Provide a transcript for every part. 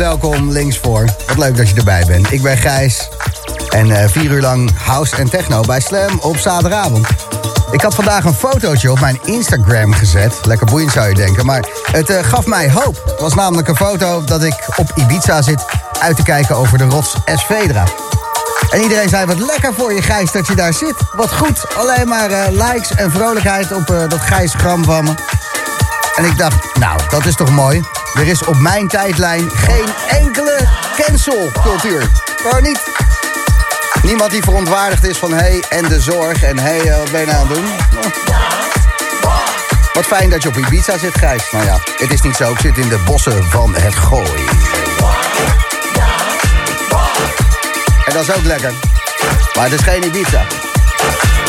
welkom linksvoor. Wat leuk dat je erbij bent. Ik ben Gijs. En eh, vier uur lang house en techno bij Slam op zaterdagavond. Ik had vandaag een fotootje op mijn Instagram gezet. Lekker boeiend zou je denken, maar het eh, gaf mij hoop. Het was namelijk een foto dat ik op Ibiza zit uit te kijken over de rots Esvedra. En iedereen zei, wat lekker voor je Gijs dat je daar zit. Wat goed, alleen maar eh, likes en vrolijkheid op dat Gijs gram van me. En ik dacht, nou, dat is toch mooi. Er is op mijn tijdlijn geen enkele cancelcultuur. Waarom niet? Niemand die verontwaardigd is van hé, hey, en de zorg en hé, hey, wat ben je nou aan het doen? Wat fijn dat je op Ibiza zit, Gijs. Nou ja, het is niet zo. Ik zit in de bossen van het Gooi. En dat is ook lekker. Maar het is geen Ibiza.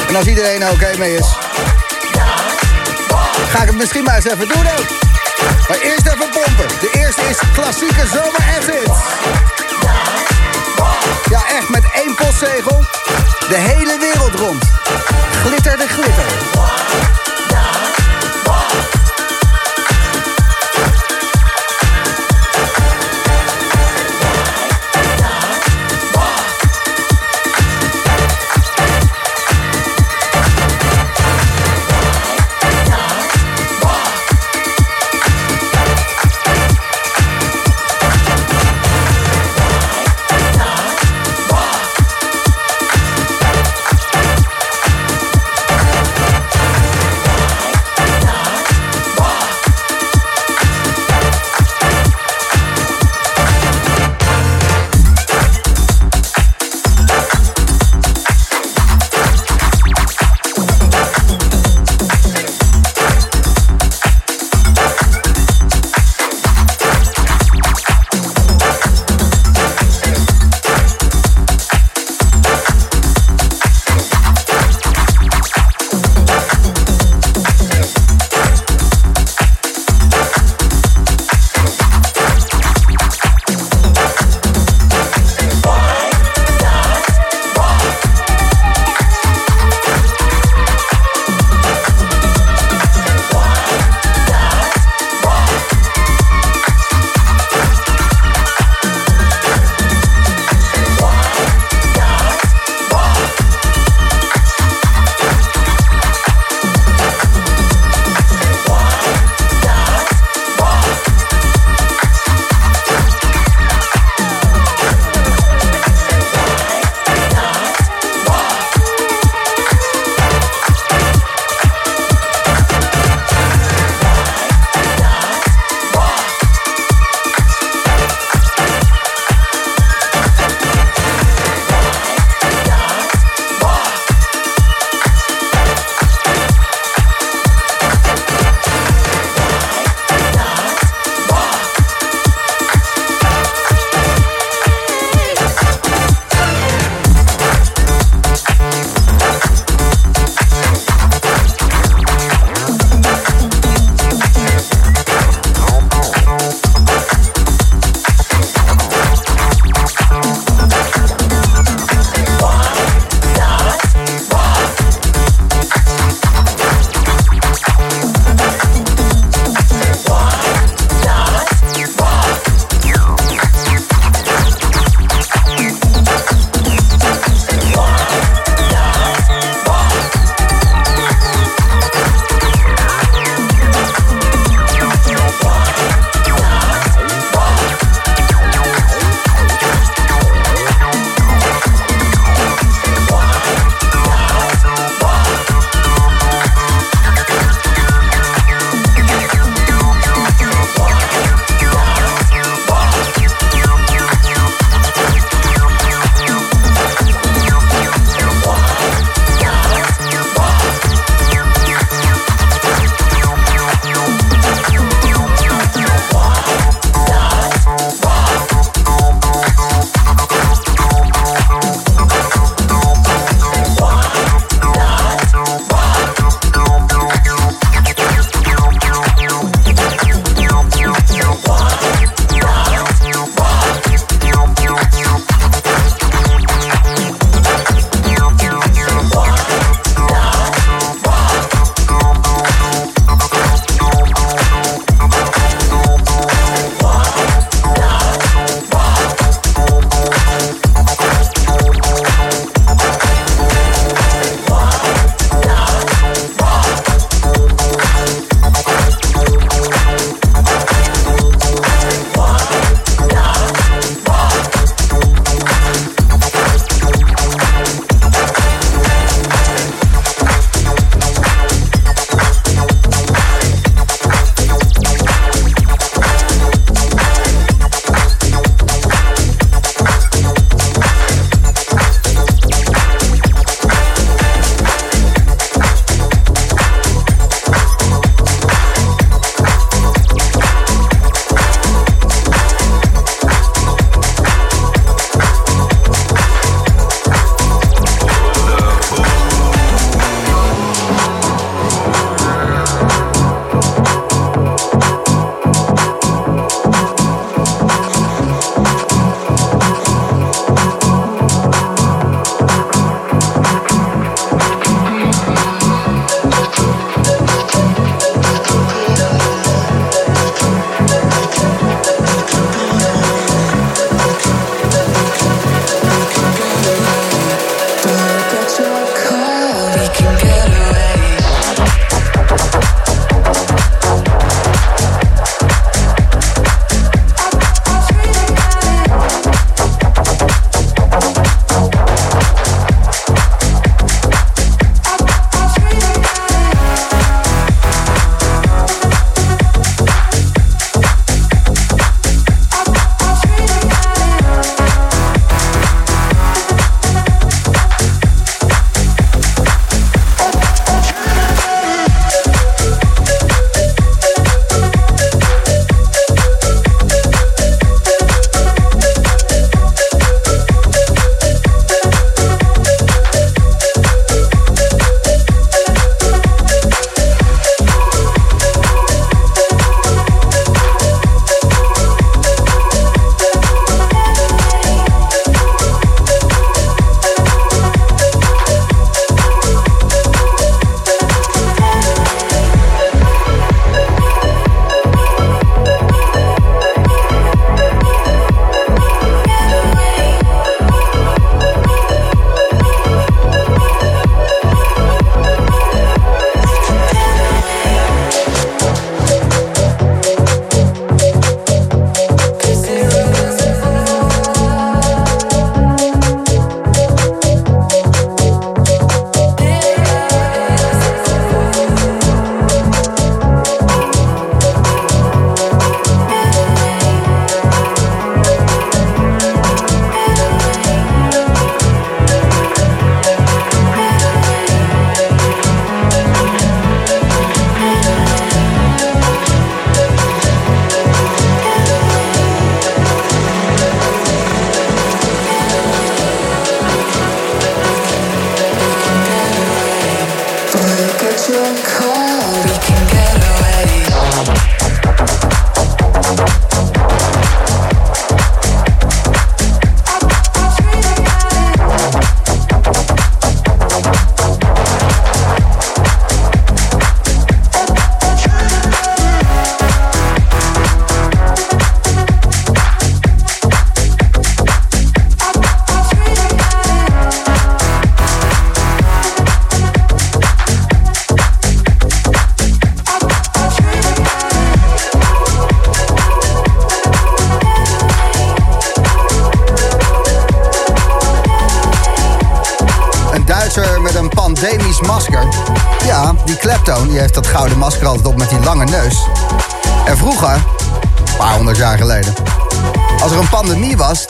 En als iedereen er oké mee is... ga ik het misschien maar eens even doen ook. Maar eerst even De eerste is klassieke zomer hits. Ja, echt met één postzegel. De hele wereld rond. Glitter de glitter.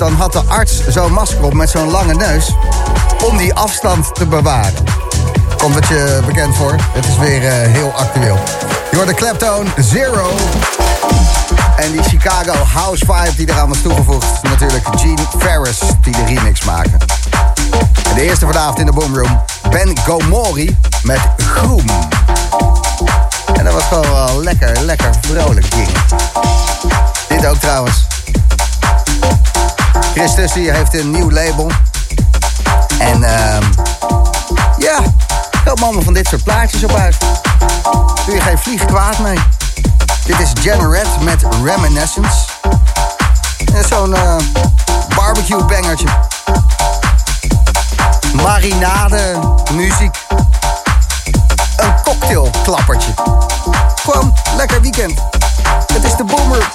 Dan had de arts zo'n masker op met zo'n lange neus om die afstand te bewaren. Komt het je bekend voor? Het is weer uh, heel actueel. Je hoort de Claptone Zero. En die Chicago House Vibe die eraan was toegevoegd. Natuurlijk Gene Ferris die de remix maken. En de eerste vanavond in de Boomroom. Ben Gomori met Groom. En dat was gewoon wel lekker, lekker vrolijk ding. Dit ook trouwens. Christus heeft een nieuw label. En uh, ja, help allemaal van dit soort plaatjes op uit. Doe je geen vlieg kwaad mee. Dit is Generate met Reminiscence. En zo'n uh, barbecue bangertje. Marinade, muziek. Een cocktailklappertje. Gewoon lekker weekend. Het is de Boomer.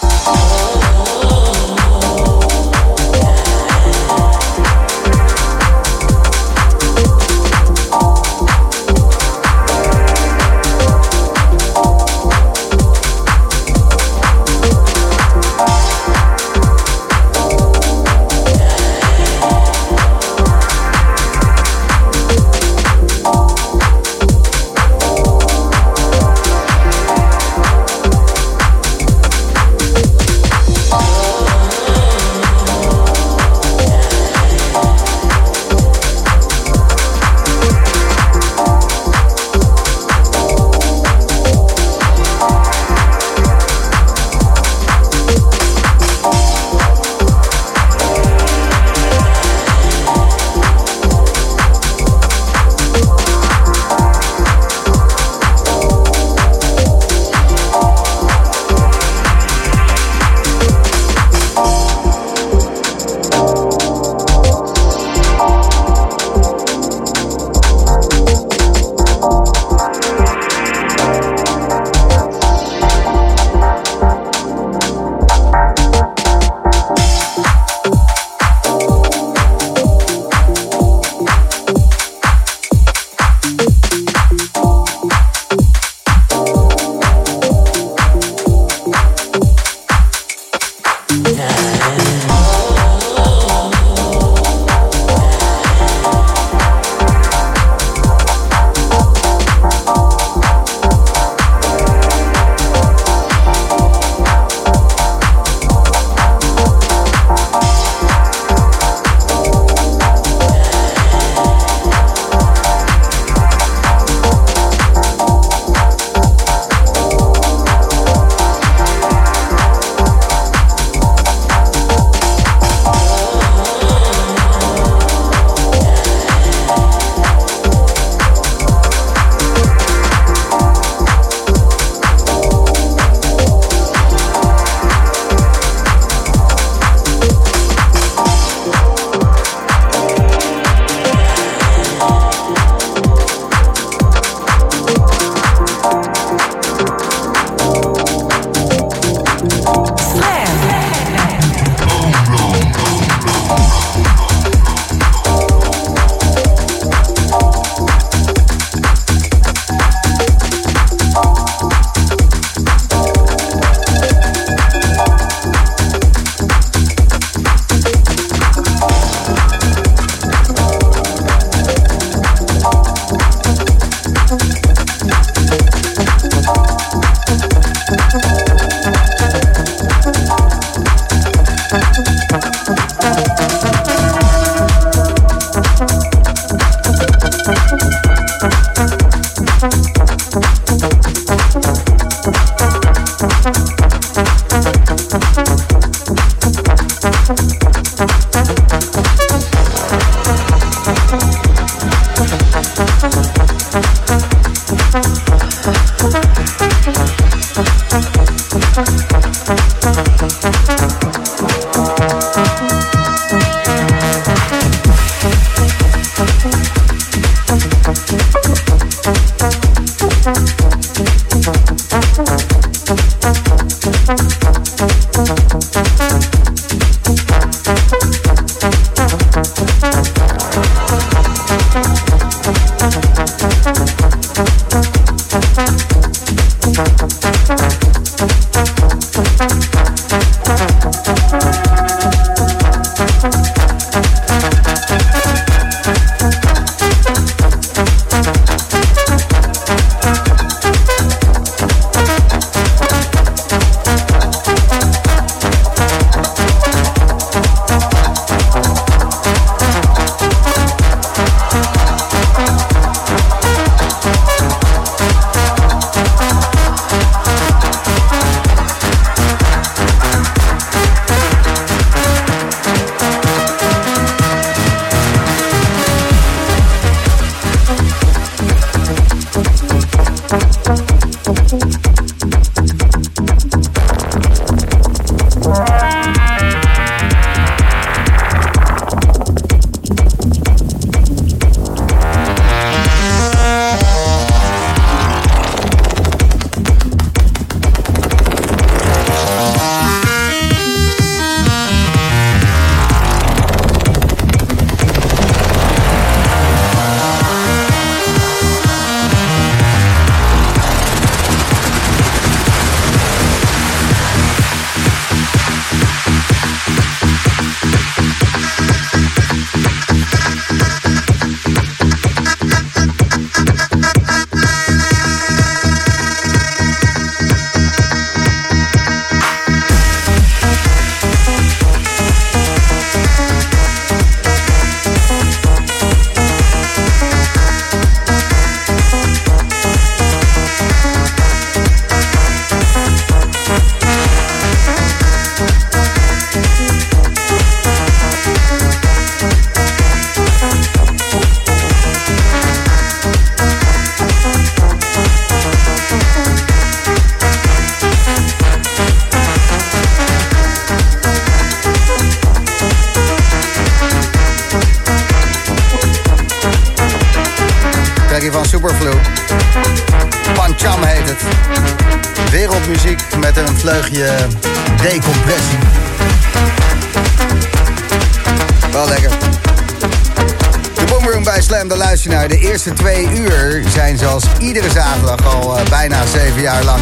Eerste twee uur zijn zoals iedere zaterdag al uh, bijna zeven jaar lang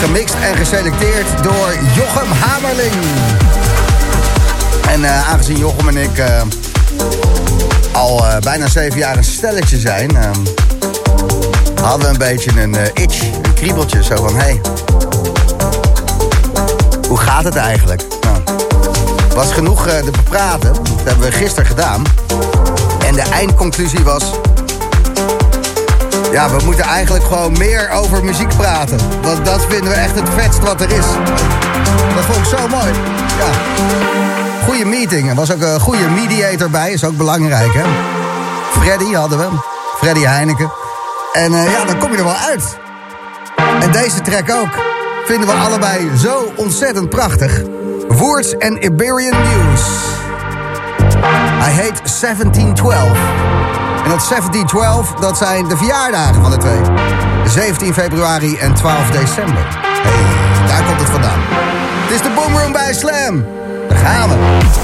gemixt en geselecteerd door Jochem Hamerling. En uh, aangezien Jochem en ik uh, al bijna zeven jaar een stelletje zijn, hadden we een beetje een itch, een kriebeltje. Zo van, hey, hoe gaat het eigenlijk? Nou, was genoeg te bepraten. Dat hebben we gisteren gedaan. En de eindconclusie was... Ja, we moeten eigenlijk gewoon meer over muziek praten. Want dat vinden we echt het vetst wat er is. Dat vond ik zo mooi. Ja. Goede meeting. Er was ook een goede mediator bij. Is ook belangrijk, hè? Freddy hadden we. Freddy Heineken. En uh, ja, dan kom je er wel uit. En deze track ook. Vinden we allebei zo ontzettend prachtig. Woords en Iberian News. I hate 1712. En dat 1712, dat zijn de verjaardagen van de twee. 17 februari en 12 december. daar komt het vandaan. Het is de Boomroom bij Slam. Daar gaan we.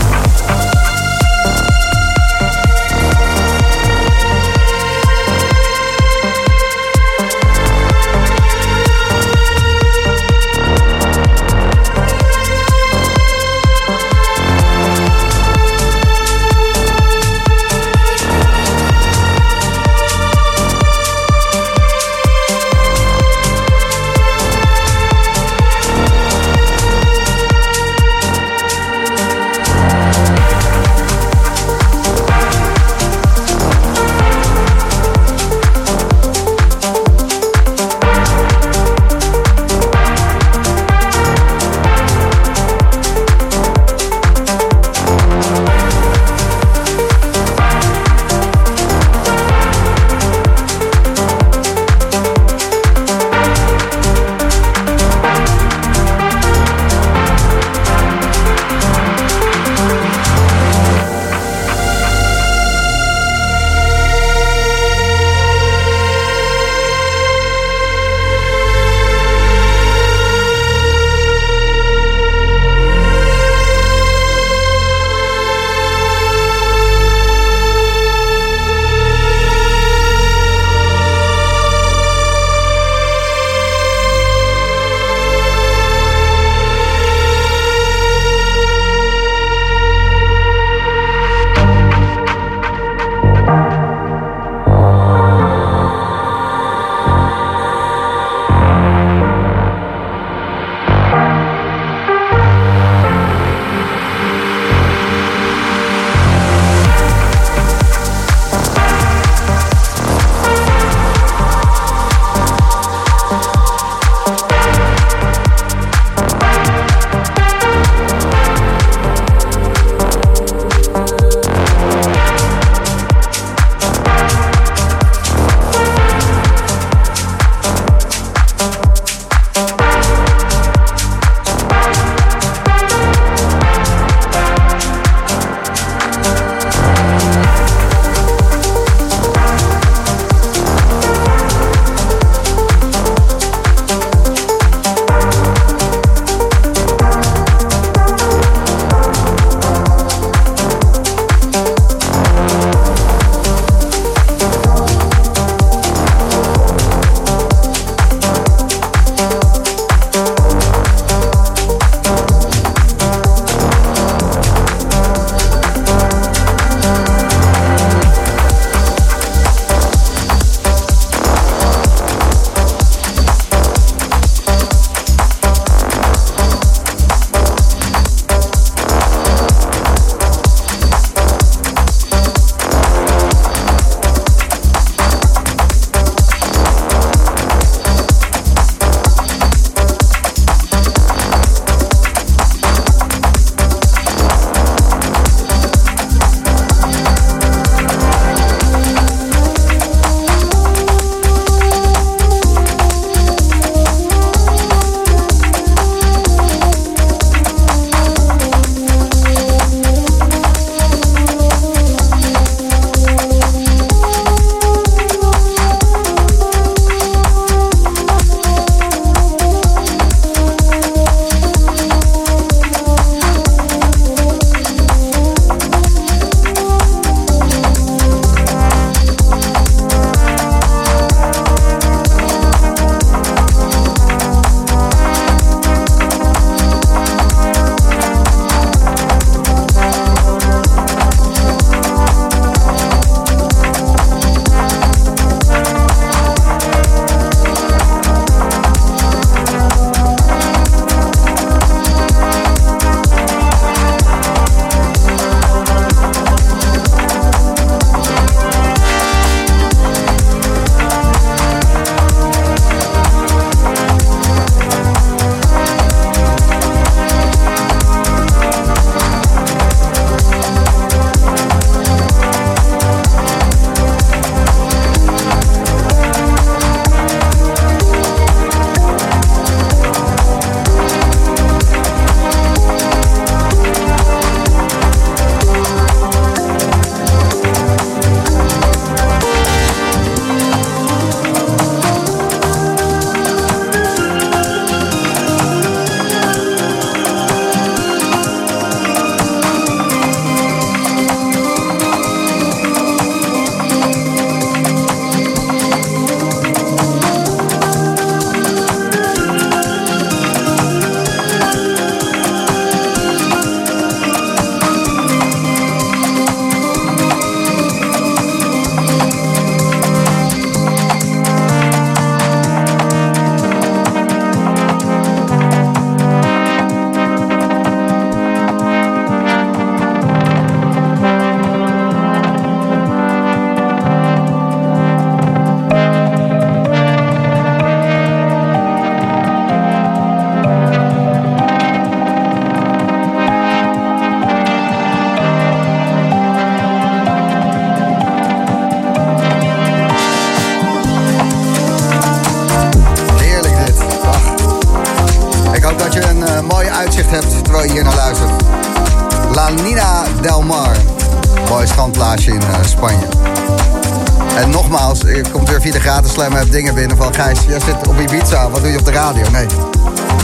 Dingen binnen van... Gijs, jij zit op Ibiza, wat doe je op de radio? Nee,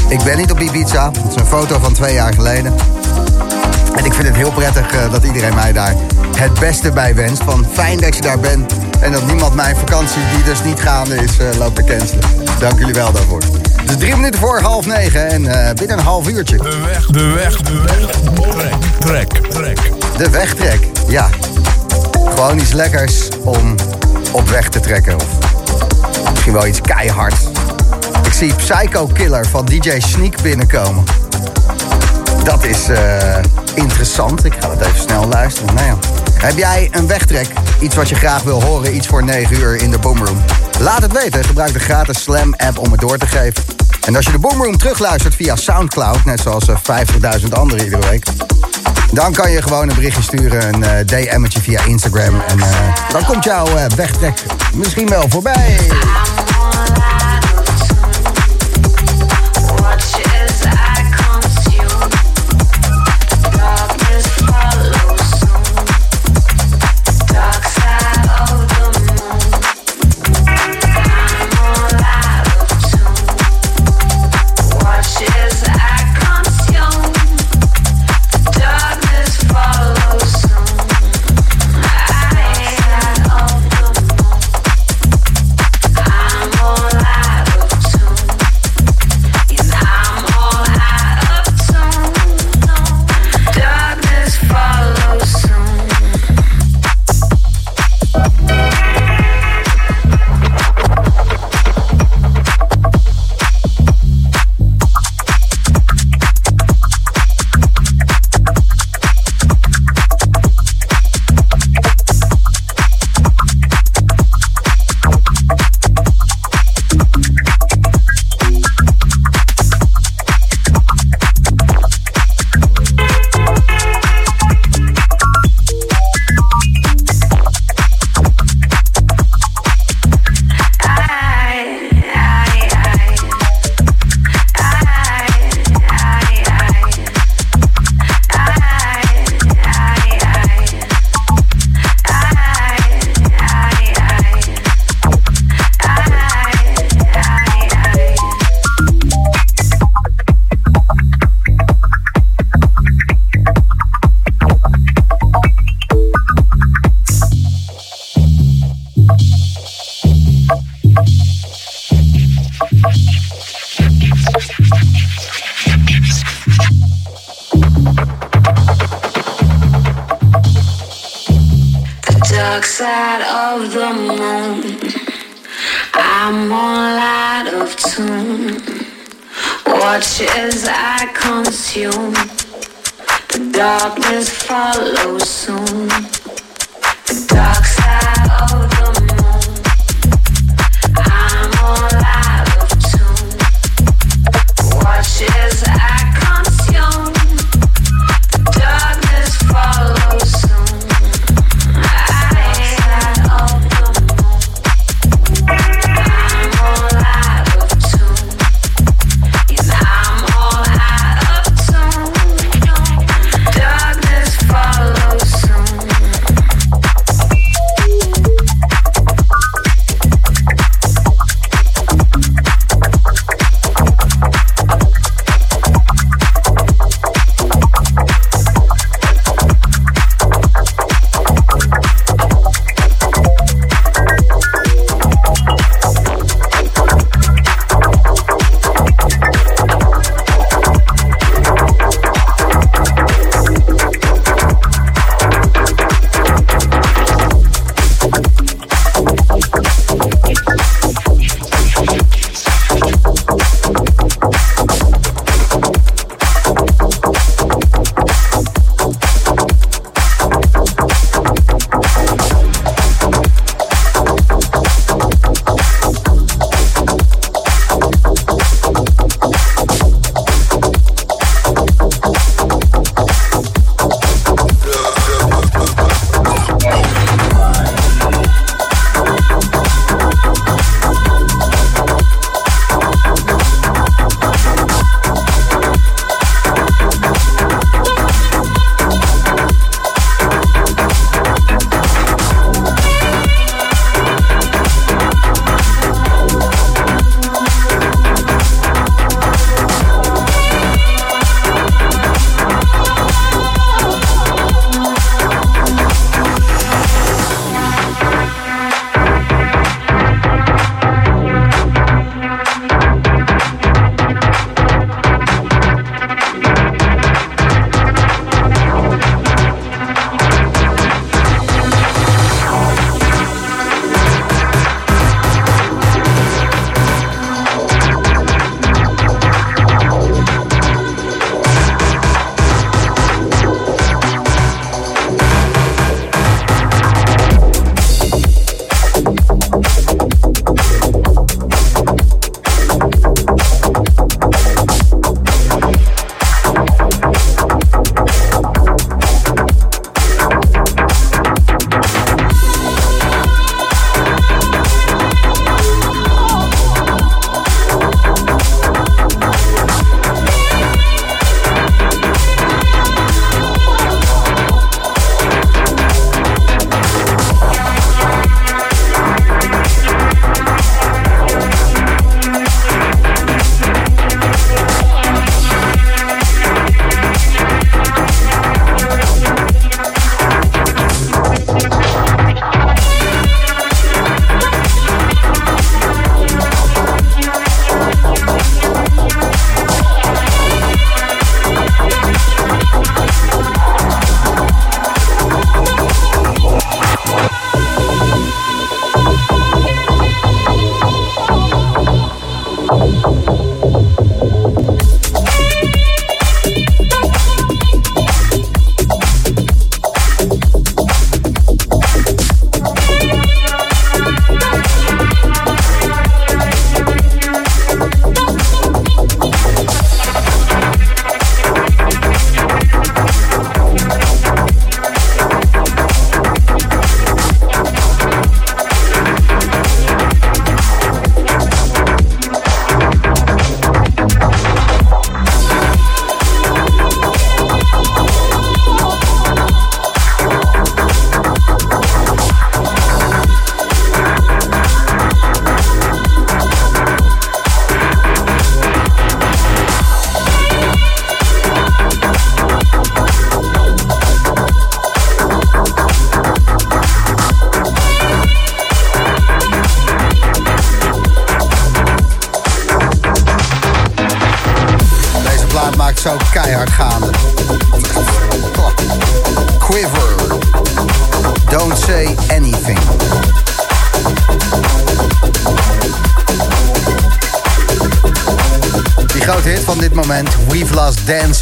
ik ben niet op Ibiza. Het is een foto van twee jaar geleden. En ik vind het heel prettig uh, dat iedereen mij daar het beste bij wenst. Van fijn dat je daar bent. En dat niemand mijn vakantie, die dus niet gaande is, uh, loopt te cancelen. Dank jullie wel daarvoor. Het is drie minuten voor half negen en uh, binnen een half uurtje. De weg, de weg, de weg. Trek, trek, trek. De wegtrek, ja. Gewoon iets lekkers om op weg te trekken. Of wel iets keihards. Ik zie Psycho Killer van DJ Sneak binnenkomen. Dat is uh, interessant. Ik ga het even snel luisteren. Nou. Heb jij een wegtrek? Iets wat je graag wil horen? Iets voor 9 uur in de Boomroom? Laat het weten. Gebruik de gratis Slam-app om het door te geven. En als je de Boomroom terugluistert via Soundcloud... net zoals 50.000 anderen iedere week... dan kan je gewoon een berichtje sturen, een uh, DM'tje via Instagram... en dan komt jouw wegtrek misschien wel voorbij.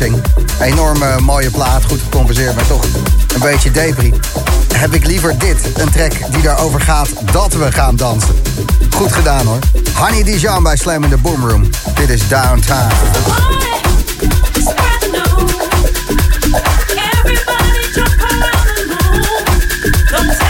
Dancing. Enorme mooie plaat, goed gecompenseerd, maar toch een beetje debris. Heb ik liever dit, een track die daarover gaat dat we gaan dansen. Goed gedaan hoor. Honey Dijon bij Slam in the Boom Room. Dit is Downtown. Down, down, down,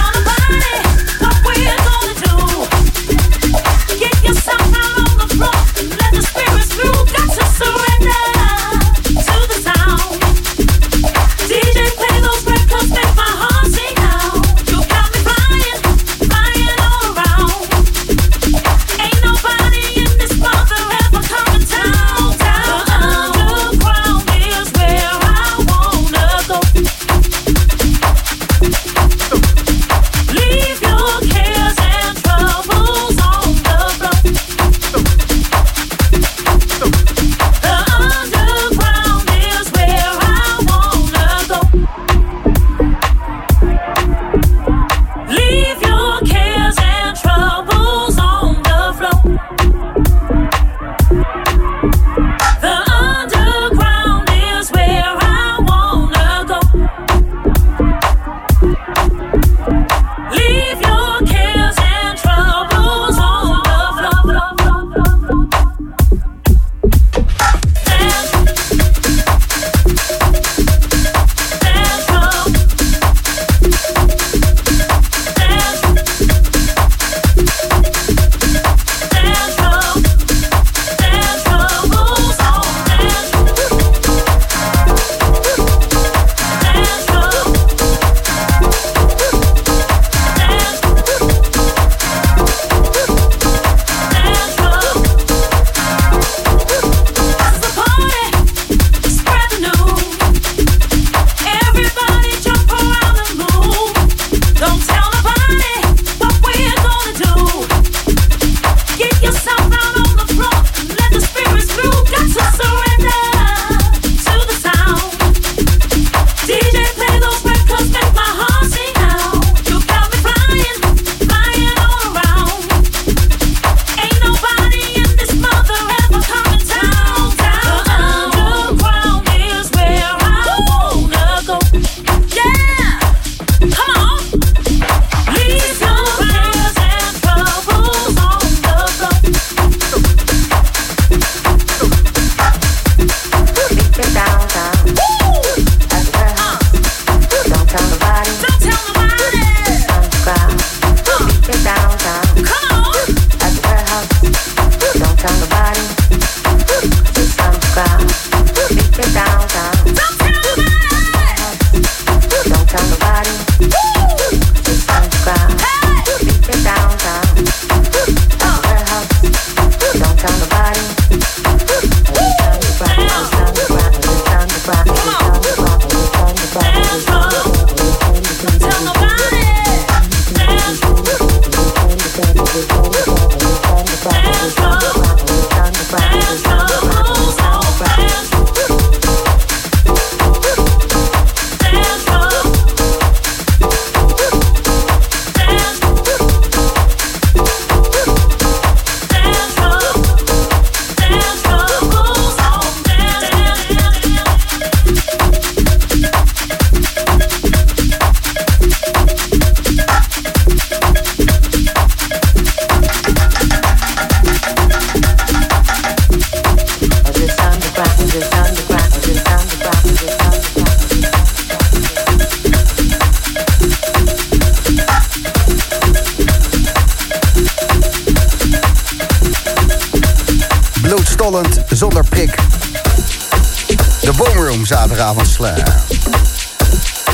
zaterdagavond slam.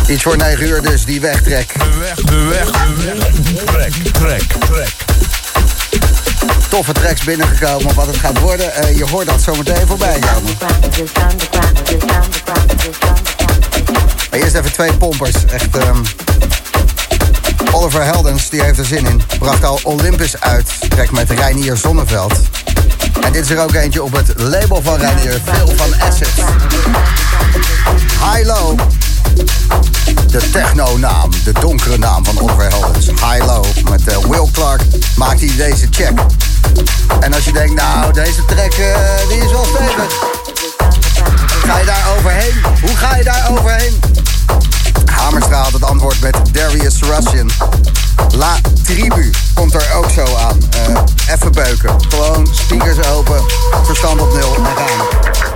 Iets voor 9 uur dus, die wegtrek. De weg, de weg, de weg. Trek, trek, trek. Toffe tracks binnengekomen wat het gaat worden. Uh, je hoort dat zometeen voorbij komen. Maar eerst even twee pompers. Echt, um, Oliver Heldens, die heeft er zin in. Bracht al Olympus uit. Trek met Reinier Zonneveld. En dit is er ook eentje op het label van Reinier. Veel van Assets. High Low. De techno-naam, de donkere naam van Oliver Heldens. High Low. Met uh, Will Clark maakt hij deze check. En als je denkt, nou, deze track uh, die is wel stevig. Ga je daar overheen? Hoe ga je daar overheen? Hamerstra had het antwoord met Darius Russian. La Tribu komt er ook zo aan. Uh, even beuken. Gewoon speakers open, verstand op nul en gaan.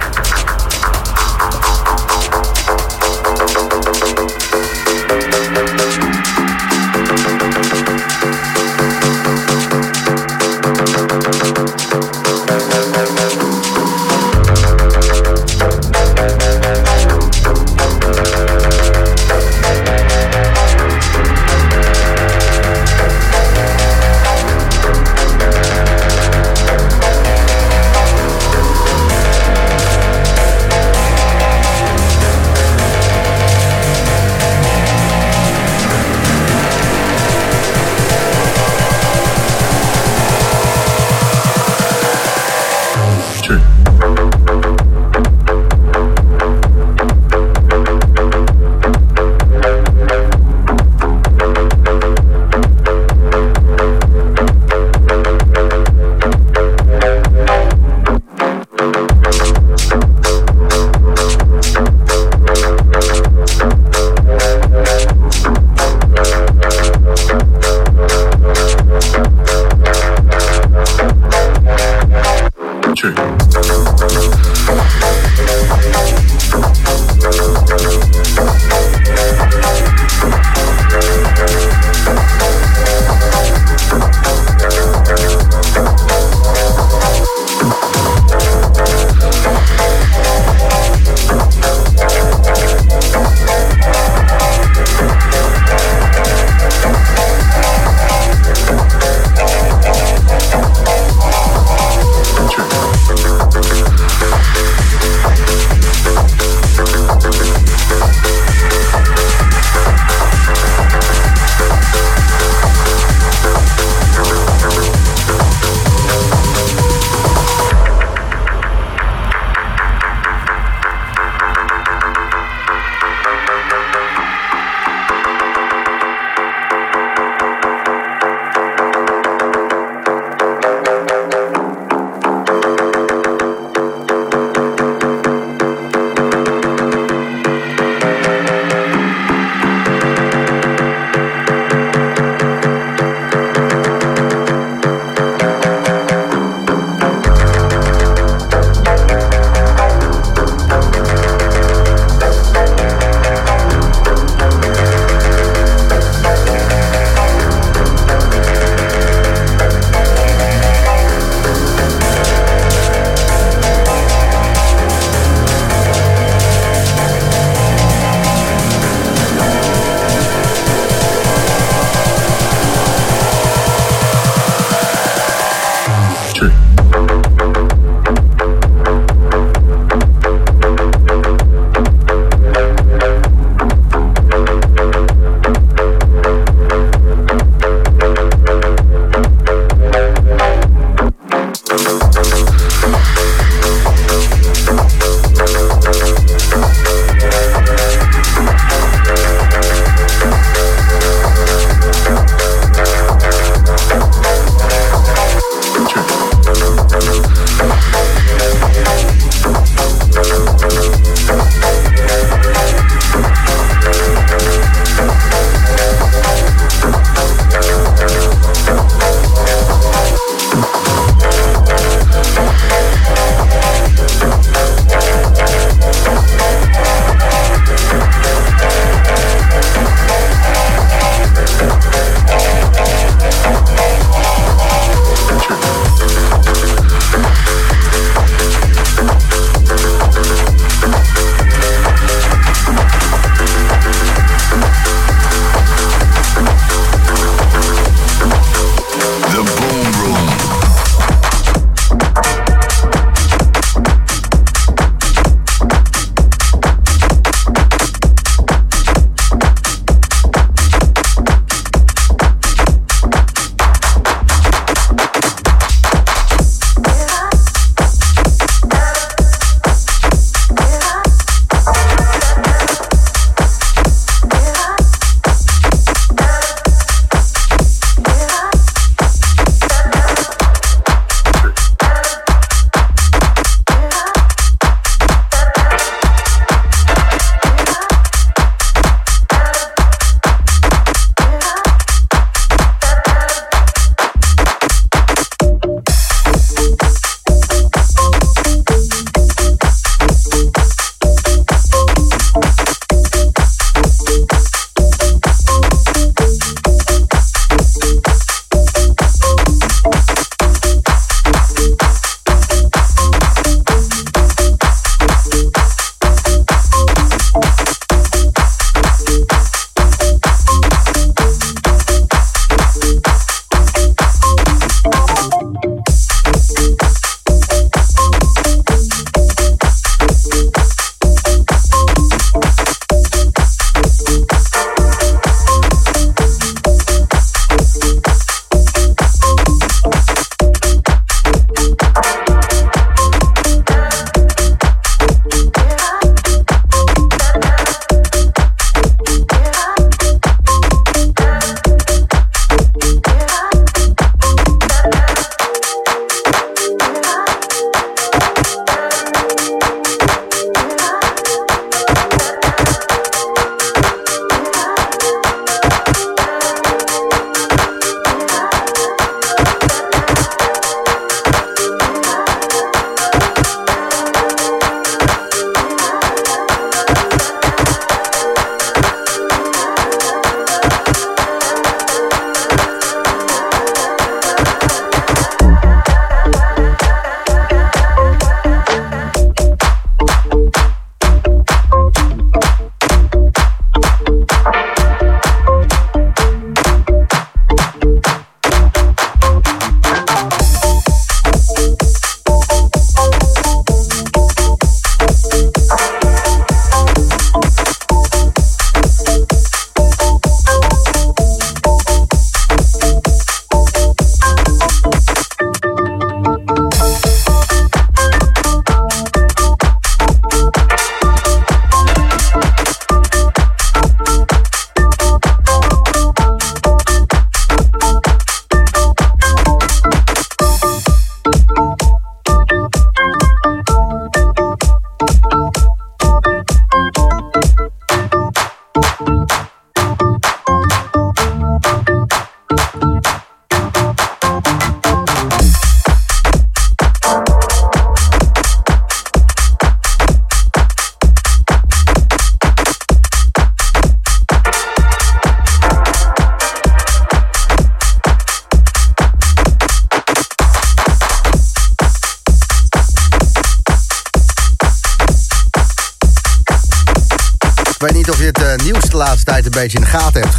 Beetje in de gaten hebt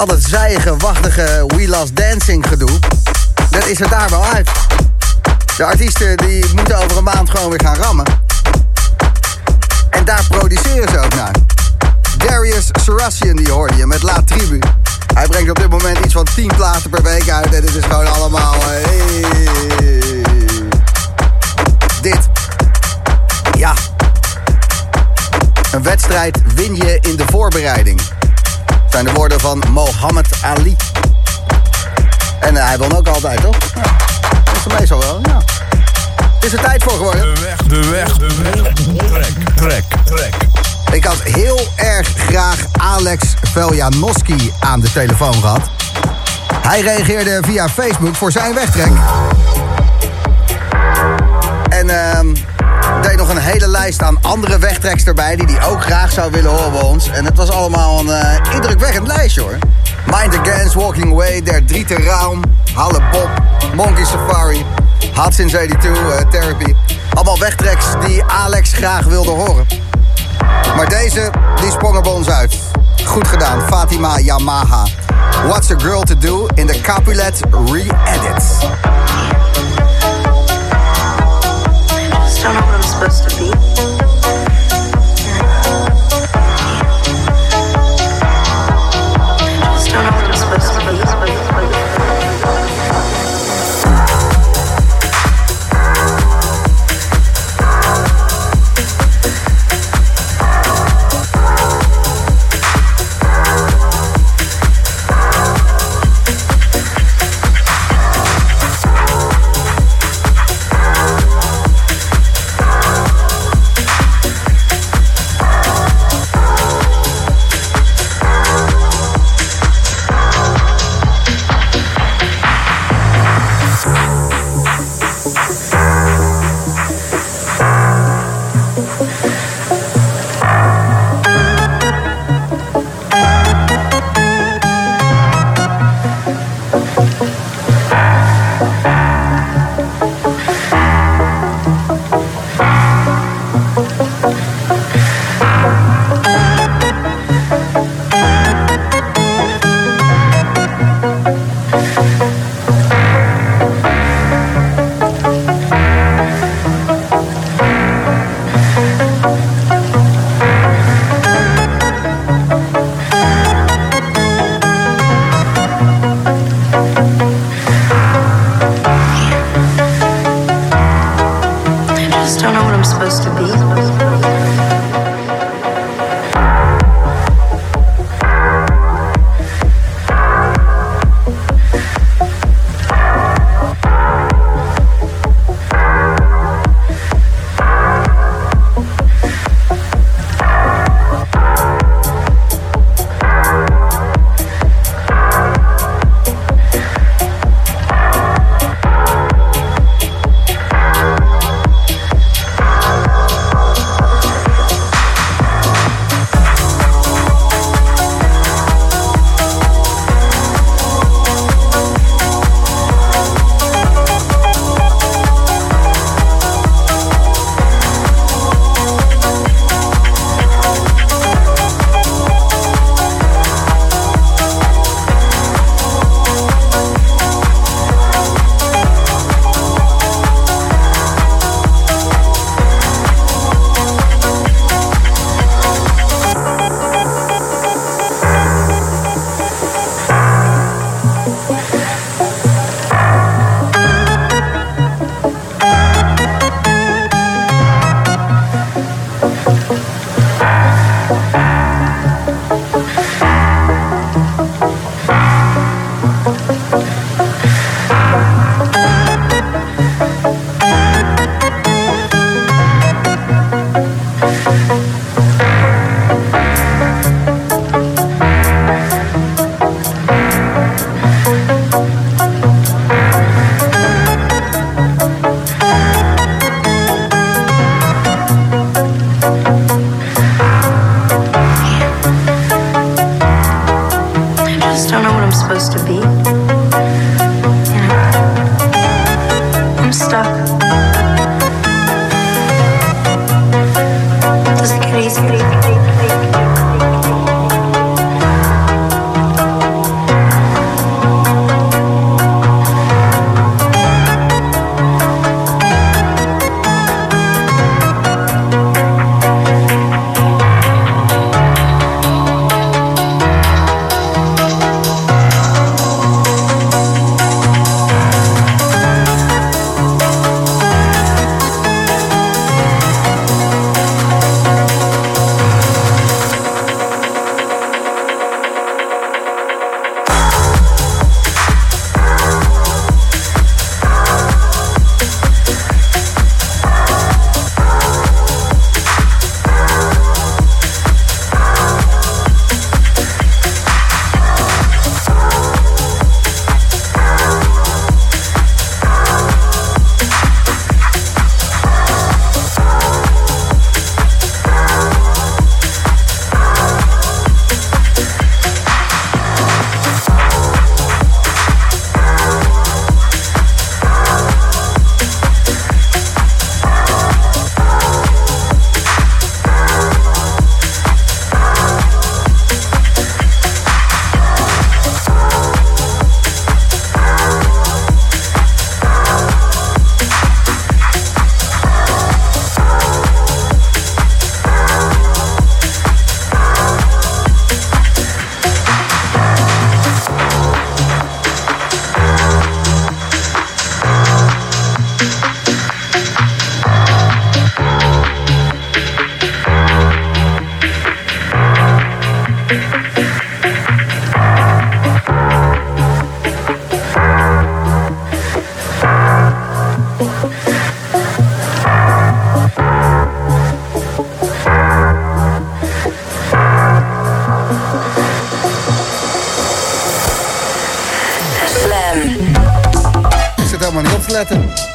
al dat zijige, wachtige We Last Dancing gedoe, dat is het daar wel uit. De artiesten die moeten over een maand gewoon weer gaan rammen. En daar produceren ze ook naar. Darius Sarasian, die hoorde je met La Tribu. Hij brengt op dit moment iets van 10 platen per week uit. En het is gewoon allemaal... Hey. Dit. Ja. Een wedstrijd win je in de voorbereiding. Zijn de woorden van Mohammed Ali. En uh, hij won ook altijd, toch? Ja. Dat is meestal wel, ja. Is er tijd voor geworden? De weg, de weg, de weg. Trek, trek, trek. Ik had heel erg graag Alex Veljanoski aan de telefoon gehad. Hij reageerde via Facebook voor zijn wegtrek. En uh, deed nog een hele lijst aan andere wegtreks erbij... die hij ook graag zou willen horen bij ons. En het was allemaal een uh, indrukwekkend lijstje, hoor. Mind Against, Walking Away, Der Driete Raum, Halle Bob, Monkey Safari... Since 82, uh, Therapy. Allemaal wegtreks die Alex graag wilde horen. Maar deze, die sprong er bij ons uit. Goed gedaan, Fatima Yamaha. What's a Girl to Do in de Capulet Re-Edit. don't know where I'm supposed to be. I just don't know what I'm supposed to be.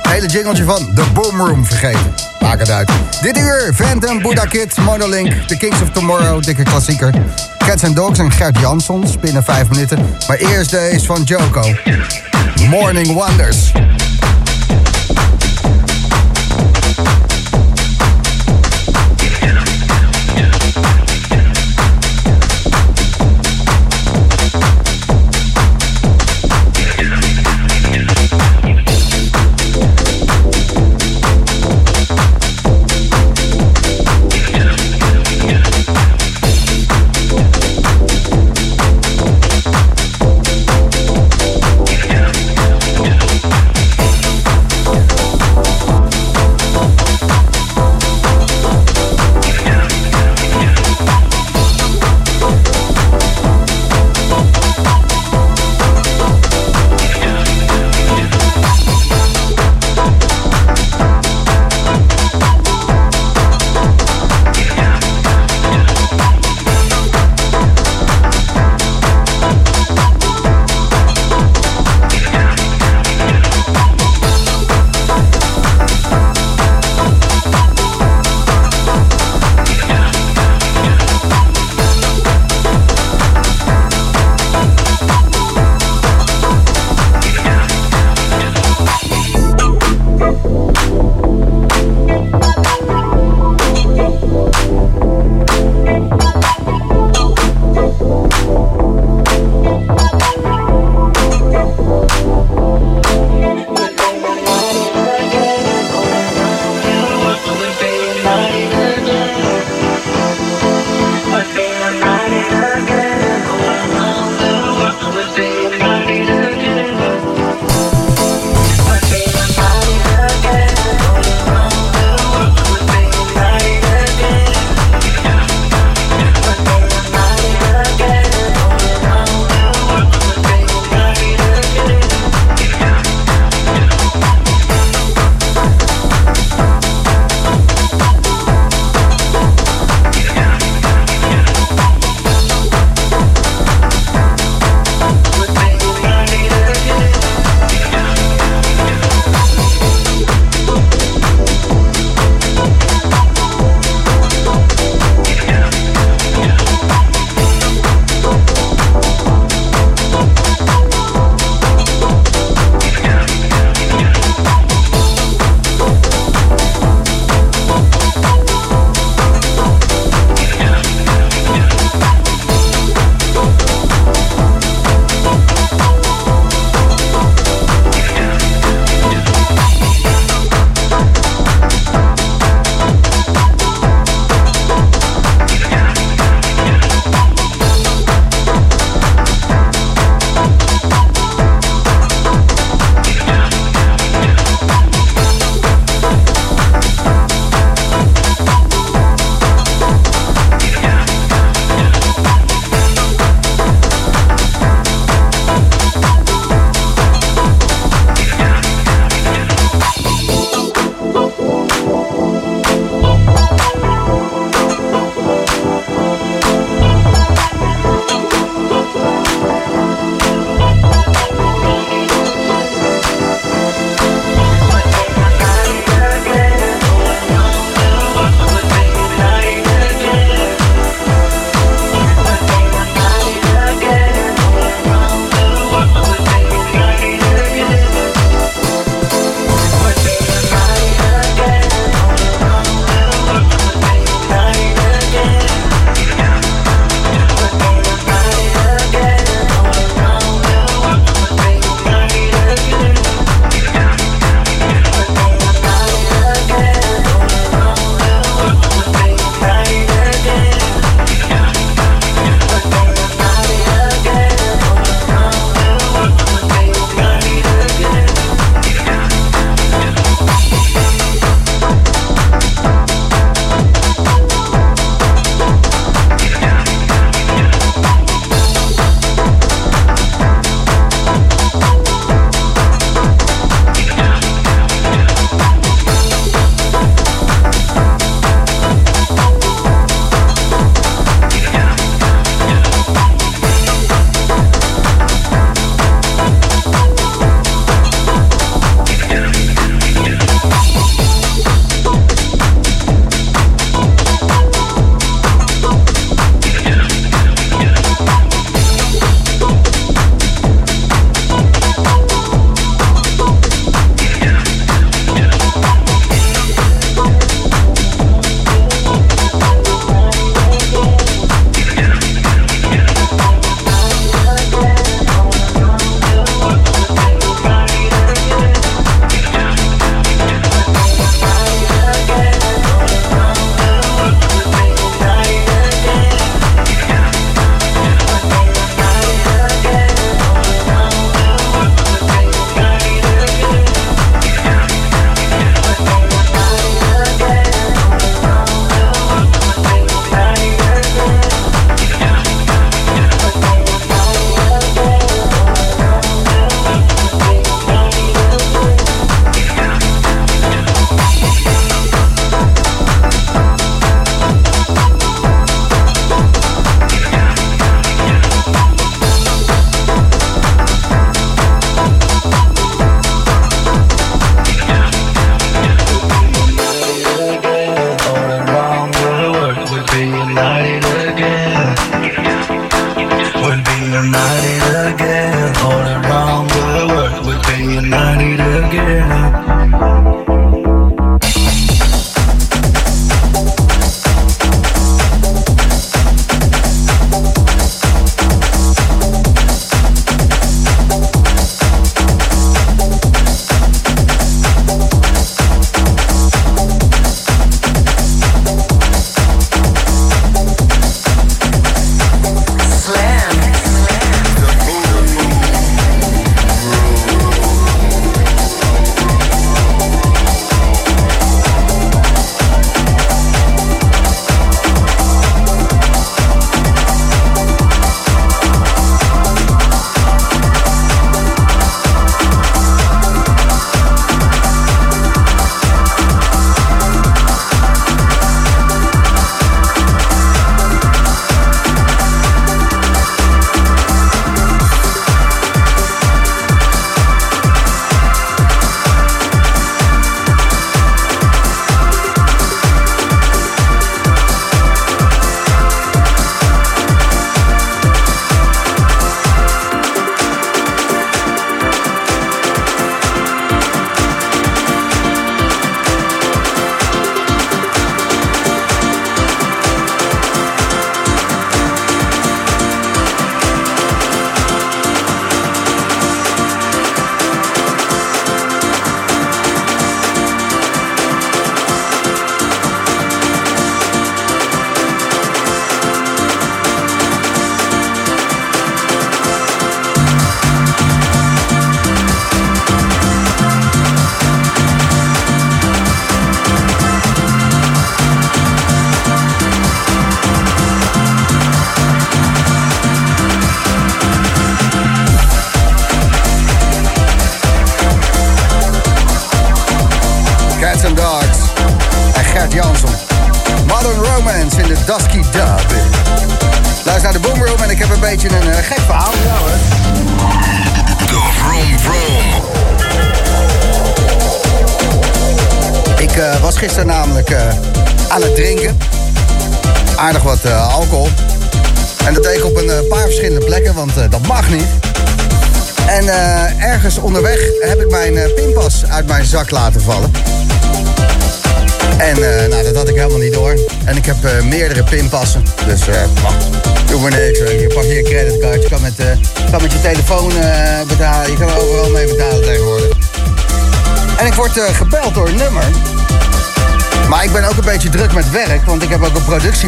Hele jingletje van The Boom Room vergeten. Maak het uit. Dit uur, Phantom, Buddha Kid, Monolink, The Kings of Tomorrow, dikke klassieker. Cats and Dogs en Gert Jansons binnen vijf minuten. Maar eerst deze van Joko. Morning Wonders.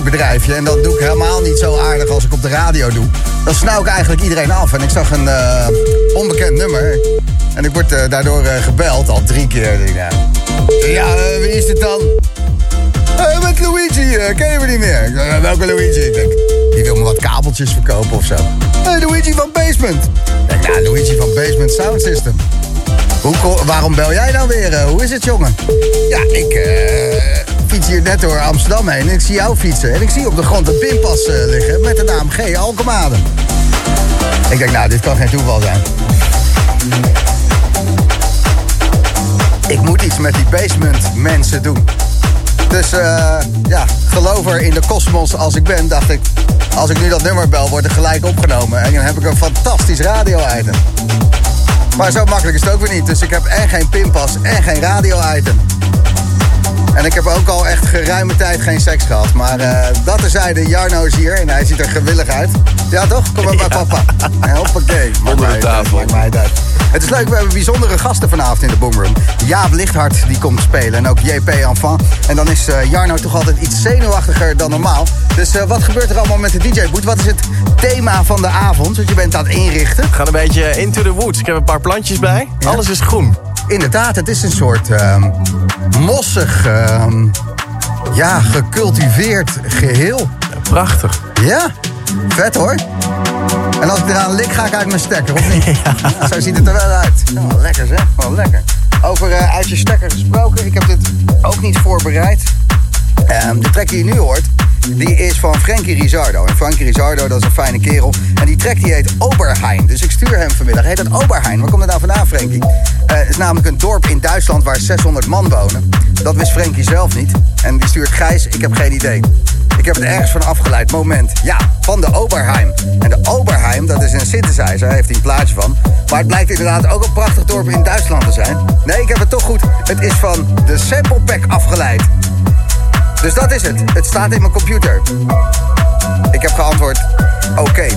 Productiebedrijfje. En dat doe ik helemaal niet zo aardig als ik op de radio doe. Dan snauw ik eigenlijk iedereen af. En ik zag een onbekend nummer. En ik word daardoor gebeld, al drie keer. Ja, ja wie is dit dan? Met Luigi, ken je me niet meer? Welke Luigi? Denk, die wil me wat kabeltjes verkopen of zo. Luigi van Basement. Denk, nou, Luigi van Basement Sound System. Hoe, waarom bel jij nou weer? hoe is het, jongen? Ja, ik fiets hier net door Amsterdam heen en ik zie jou fietsen. En ik zie op de grond een pinpas liggen met de naam G. Alkemade. Ik denk, nou, dit kan geen toeval zijn. Ik moet iets met die basement mensen doen. Dus uh, ja, gelover in de kosmos als ik ben, dacht ik... als ik nu dat nummer bel, wordt er gelijk opgenomen. En dan heb ik een fantastisch radio-item. Maar zo makkelijk is het ook weer niet. Dus ik heb en geen pinpas en geen radio-item. En ik heb ook al echt geruime tijd geen seks gehad. Maar uh, dat terzijde, Jarno is hier en hij ziet er gewillig uit. Ja toch? Kom maar bij papa. Hoppakee. Onder de tafel. Maakt mij uit. Het is leuk, we hebben bijzondere gasten vanavond in de Boomroom. Jaap Lichthart die komt spelen en ook JP Enfant. En dan is uh, Jarno toch altijd iets zenuwachtiger dan normaal. Dus uh, wat gebeurt er allemaal met de DJ-boot? Wat is het thema van de avond? Want je bent aan het inrichten. We gaan een beetje into the woods. Ik heb een paar plantjes bij. Ja. Alles is groen. Inderdaad, het is een soort uh, mossig, ehm, ja, gecultiveerd geheel. Prachtig. Ja, vet hoor. En als ik eraan lik, ga ik uit mijn stekker, of niet? ja. zo ziet het er wel uit. Oh, lekker zeg, wel lekker. Over uh, uit je stekker gesproken, ik heb dit ook niet voorbereid. Um, de track die je nu hoort, die is van Frankie Rizardo. En Frankie Rizardo, dat is een fijne kerel. En die track die heet Oberheim. Dus ik stuur hem vanmiddag. Heet dat Oberheim? Waar komt het nou vandaan, Frankie? Uh, het is namelijk een dorp in Duitsland waar 600 man wonen. Dat wist Frankie zelf niet. En die stuurt Gijs, ik heb geen idee. Ik heb het ergens van afgeleid. Moment. Ja, van de Oberheim. En de Oberheim, dat is een synthesizer. Daar heeft hij een plaatje van. Maar het blijkt inderdaad ook een prachtig dorp in Duitsland te zijn. Nee, ik heb het toch goed. Het is van de Sample Pack afgeleid. Dus dat is het. Het staat in mijn computer. Ik heb geantwoord, oké.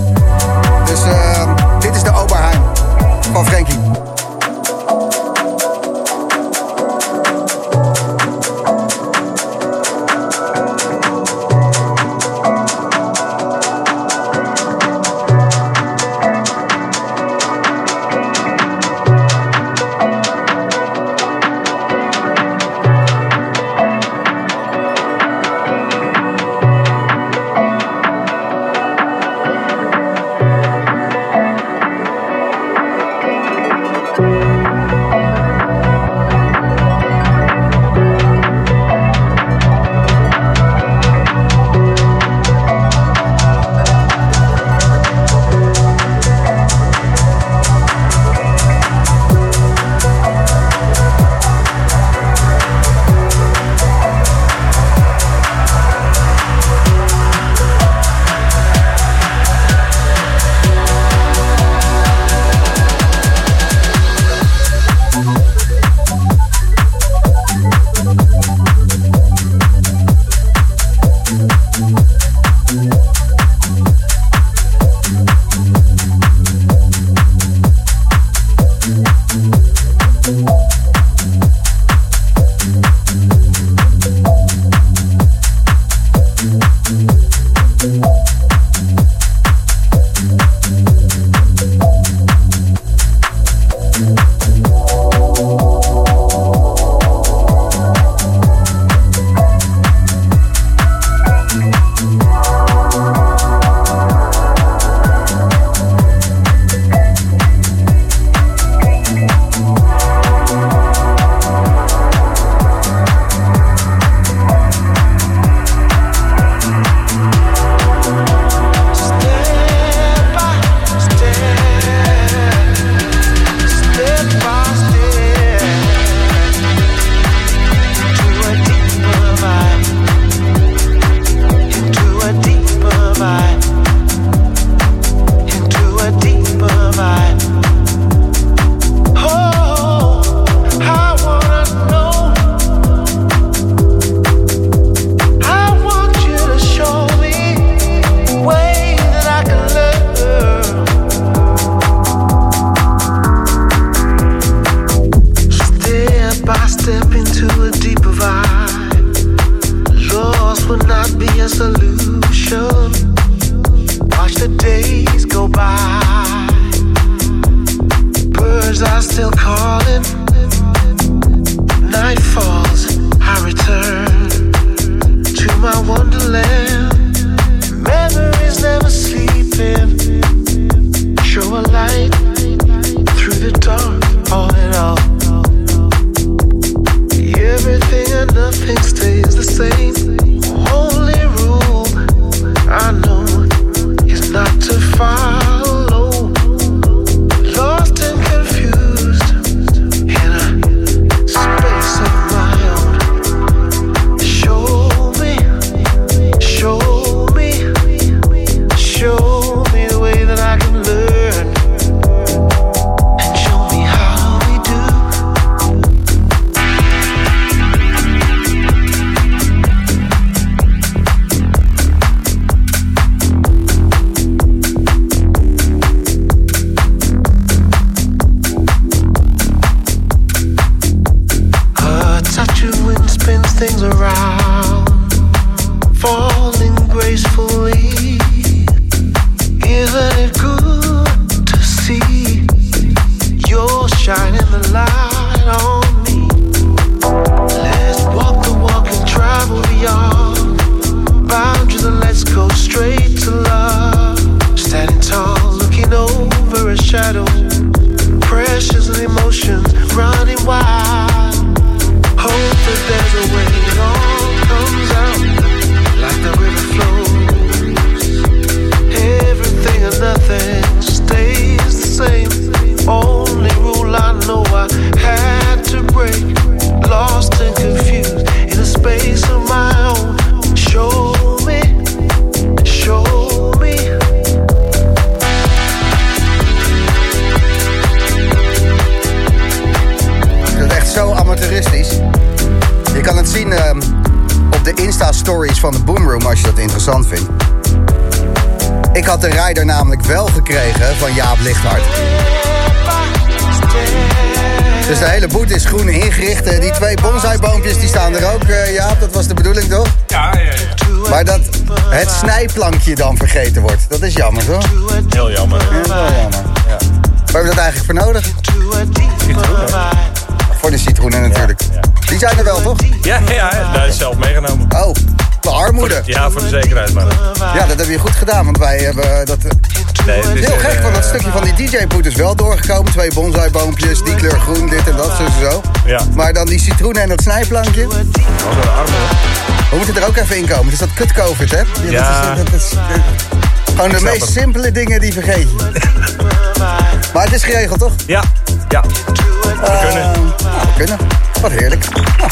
Dus uh, dit is de Oberheim van Frankie. Eh, Die twee bonsaiboompjes die staan er ook, eh, Jaap. Dat was de bedoeling, toch? Ja, ja, ja. Maar dat het snijplankje dan vergeten wordt. Dat is jammer, toch? Heel jammer. Wel jammer. Ja. Waar hebben we dat eigenlijk voor nodig? Voor de citroenen natuurlijk. Die zijn er wel, toch? Ja, ja, dat is zelf meegenomen. Oh, de armoede. Ja, voor de zekerheid, maar. Ja, dat heb je goed gedaan, want wij hebben dat... eh, Nee, Heel gek, eh, want dat stukje van die DJ-poet is wel doorgekomen. Twee bonsaiboompjes, die kleur groen, dit en dat, zo en zo. Ja. Maar dan die citroenen en dat snijplankje. de armen. We moeten er ook even in komen. Dus dat kut-covid, hè? Ja. Dat is, dat is, eh, gewoon de meest het. simpele dingen die vergeet je. maar het is geregeld, toch? Ja, ja. We kunnen. Eh, nou, we kunnen. Wat heerlijk. Nou,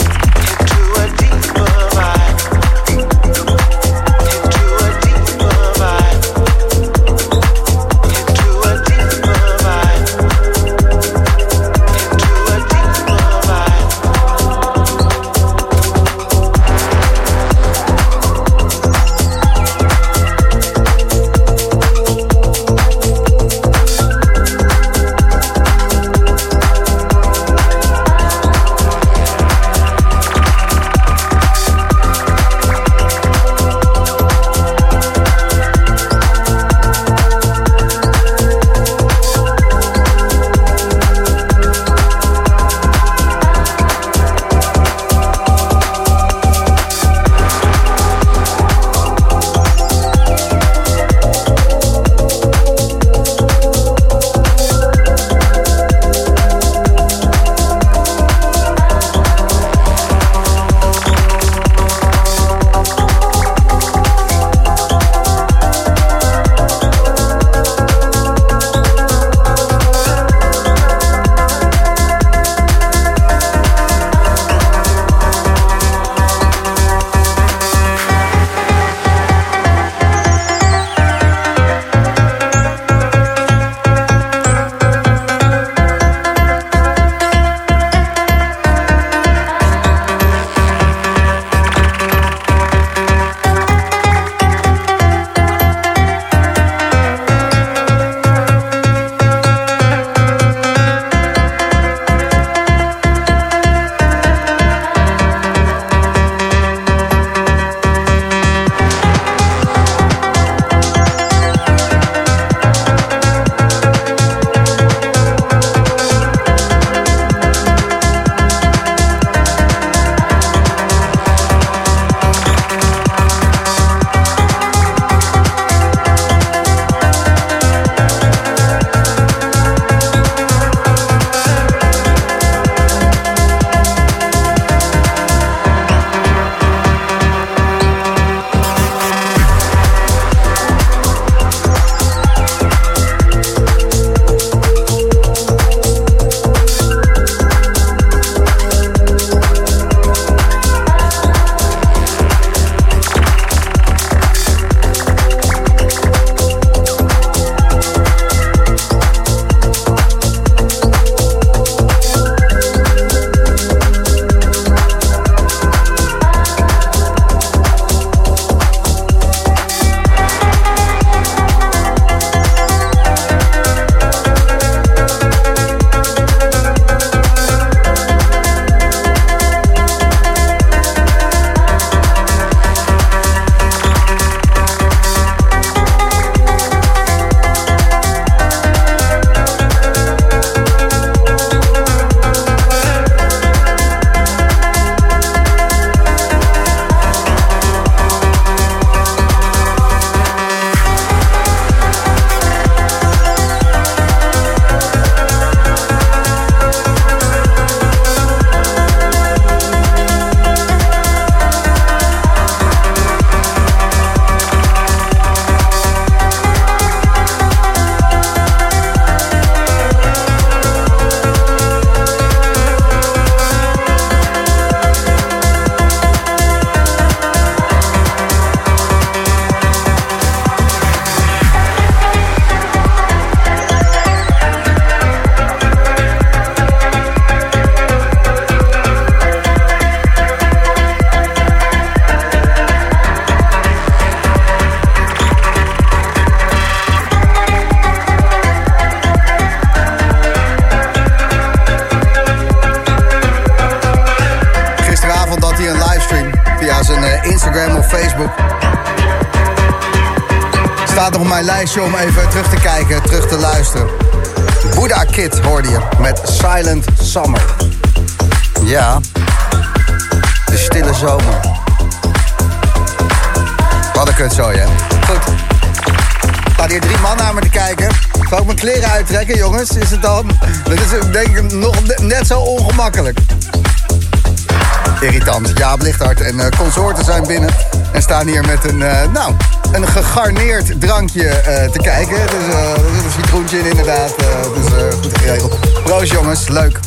met een, uh, nou, een gegarneerd drankje uh, te kijken. Dus er zit een citroentje in inderdaad. dus goed geregeld. Proost jongens, leuk.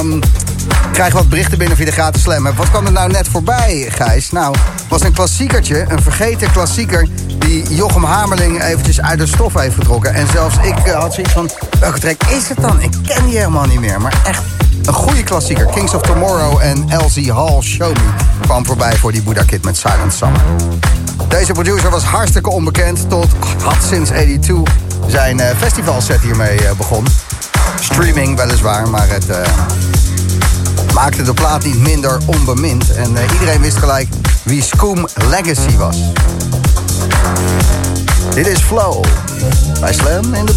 Um, krijg wat berichten binnen via de gratis slam. Wat kwam er nou net voorbij, Gijs? Nou, was een klassiekertje, een vergeten klassieker... die Jochem Hamerling eventjes uit de stof heeft getrokken. En zelfs ik uh, had zoiets van, welke track is het dan? Ik ken die helemaal niet meer, maar echt een goede klassieker. Kings of Tomorrow en Elsie Hall Show Me kwam voorbij voor die Buddha Kid met Silent Summer. Deze producer was hartstikke onbekend tot had sinds 82 zijn uh, festivalset hiermee uh, begon. Streaming weliswaar, maar het uh, maakte de plaat niet minder onbemind. En iedereen wist gelijk wie Scoom Legacy was. Dit is Flow bij Slam in de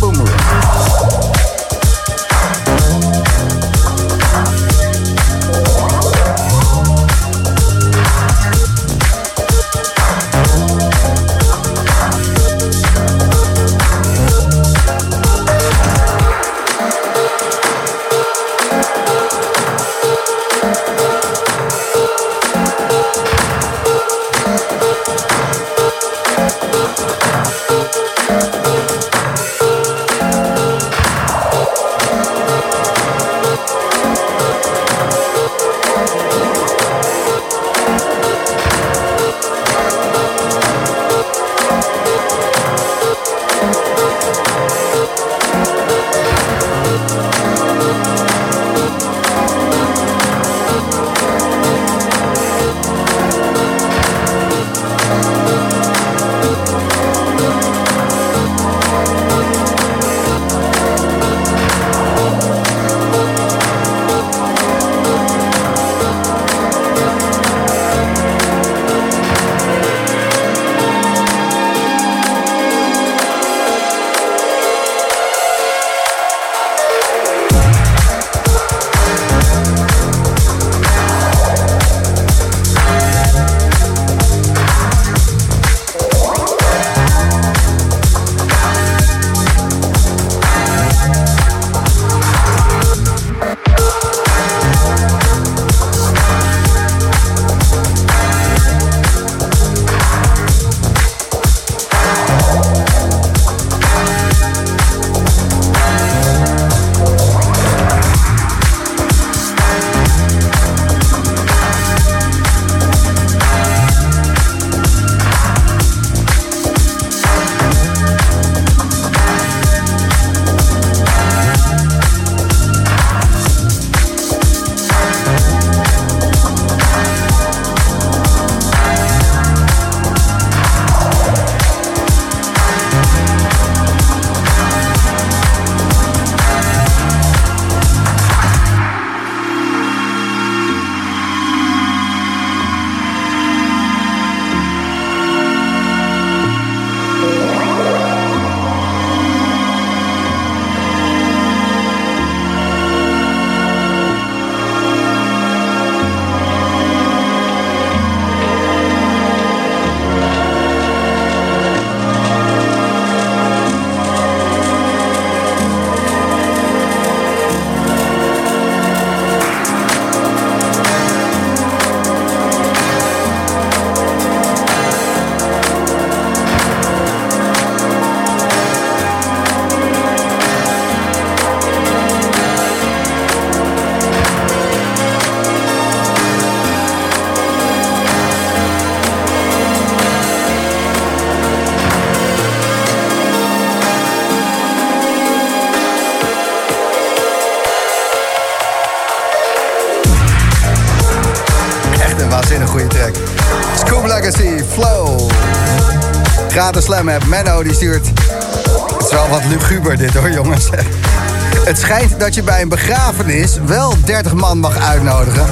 Slam app. Menno die stuurt... Het is wel wat luguber dit hoor jongens. Het schijnt dat je bij een begrafenis wel 30 man mag uitnodigen.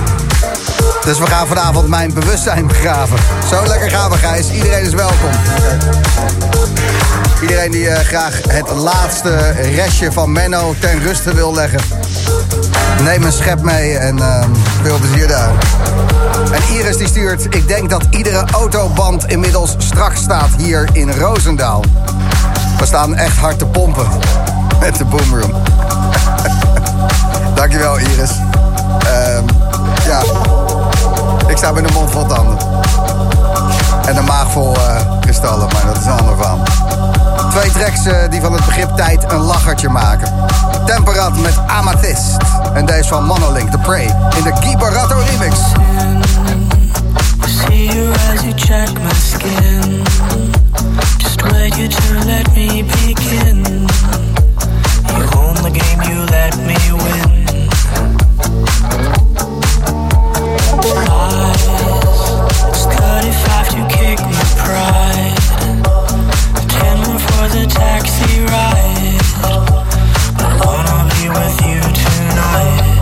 Dus we gaan vanavond mijn bewustzijn begraven. Zo lekker gaan we, Gijs. Iedereen is welkom. Iedereen die eh, graag het laatste restje van Menno ten ruste wil leggen. Neem een schep mee en uh, veel plezier daar. En Iris die stuurt... Ik denk dat iedere autoband inmiddels strak staat hier in Roosendaal. We staan echt hard te pompen met de boomroom. Dankjewel Iris. Ehm, ja, ik sta met een mond vol tanden. En een maag vol uh, kristallen, maar dat is een ander verhaal. Twee tracks uh, die van het begrip tijd een lachertje maken. Temperat met Amethyst. En deze van Monolink, The Prey. In de Guy Barato remix. See you as you check my skin. Just wait you to let me begin. You own the game, you let me win. Lies, 35 to kick my pride. Taxi ride. I wanna be with you tonight.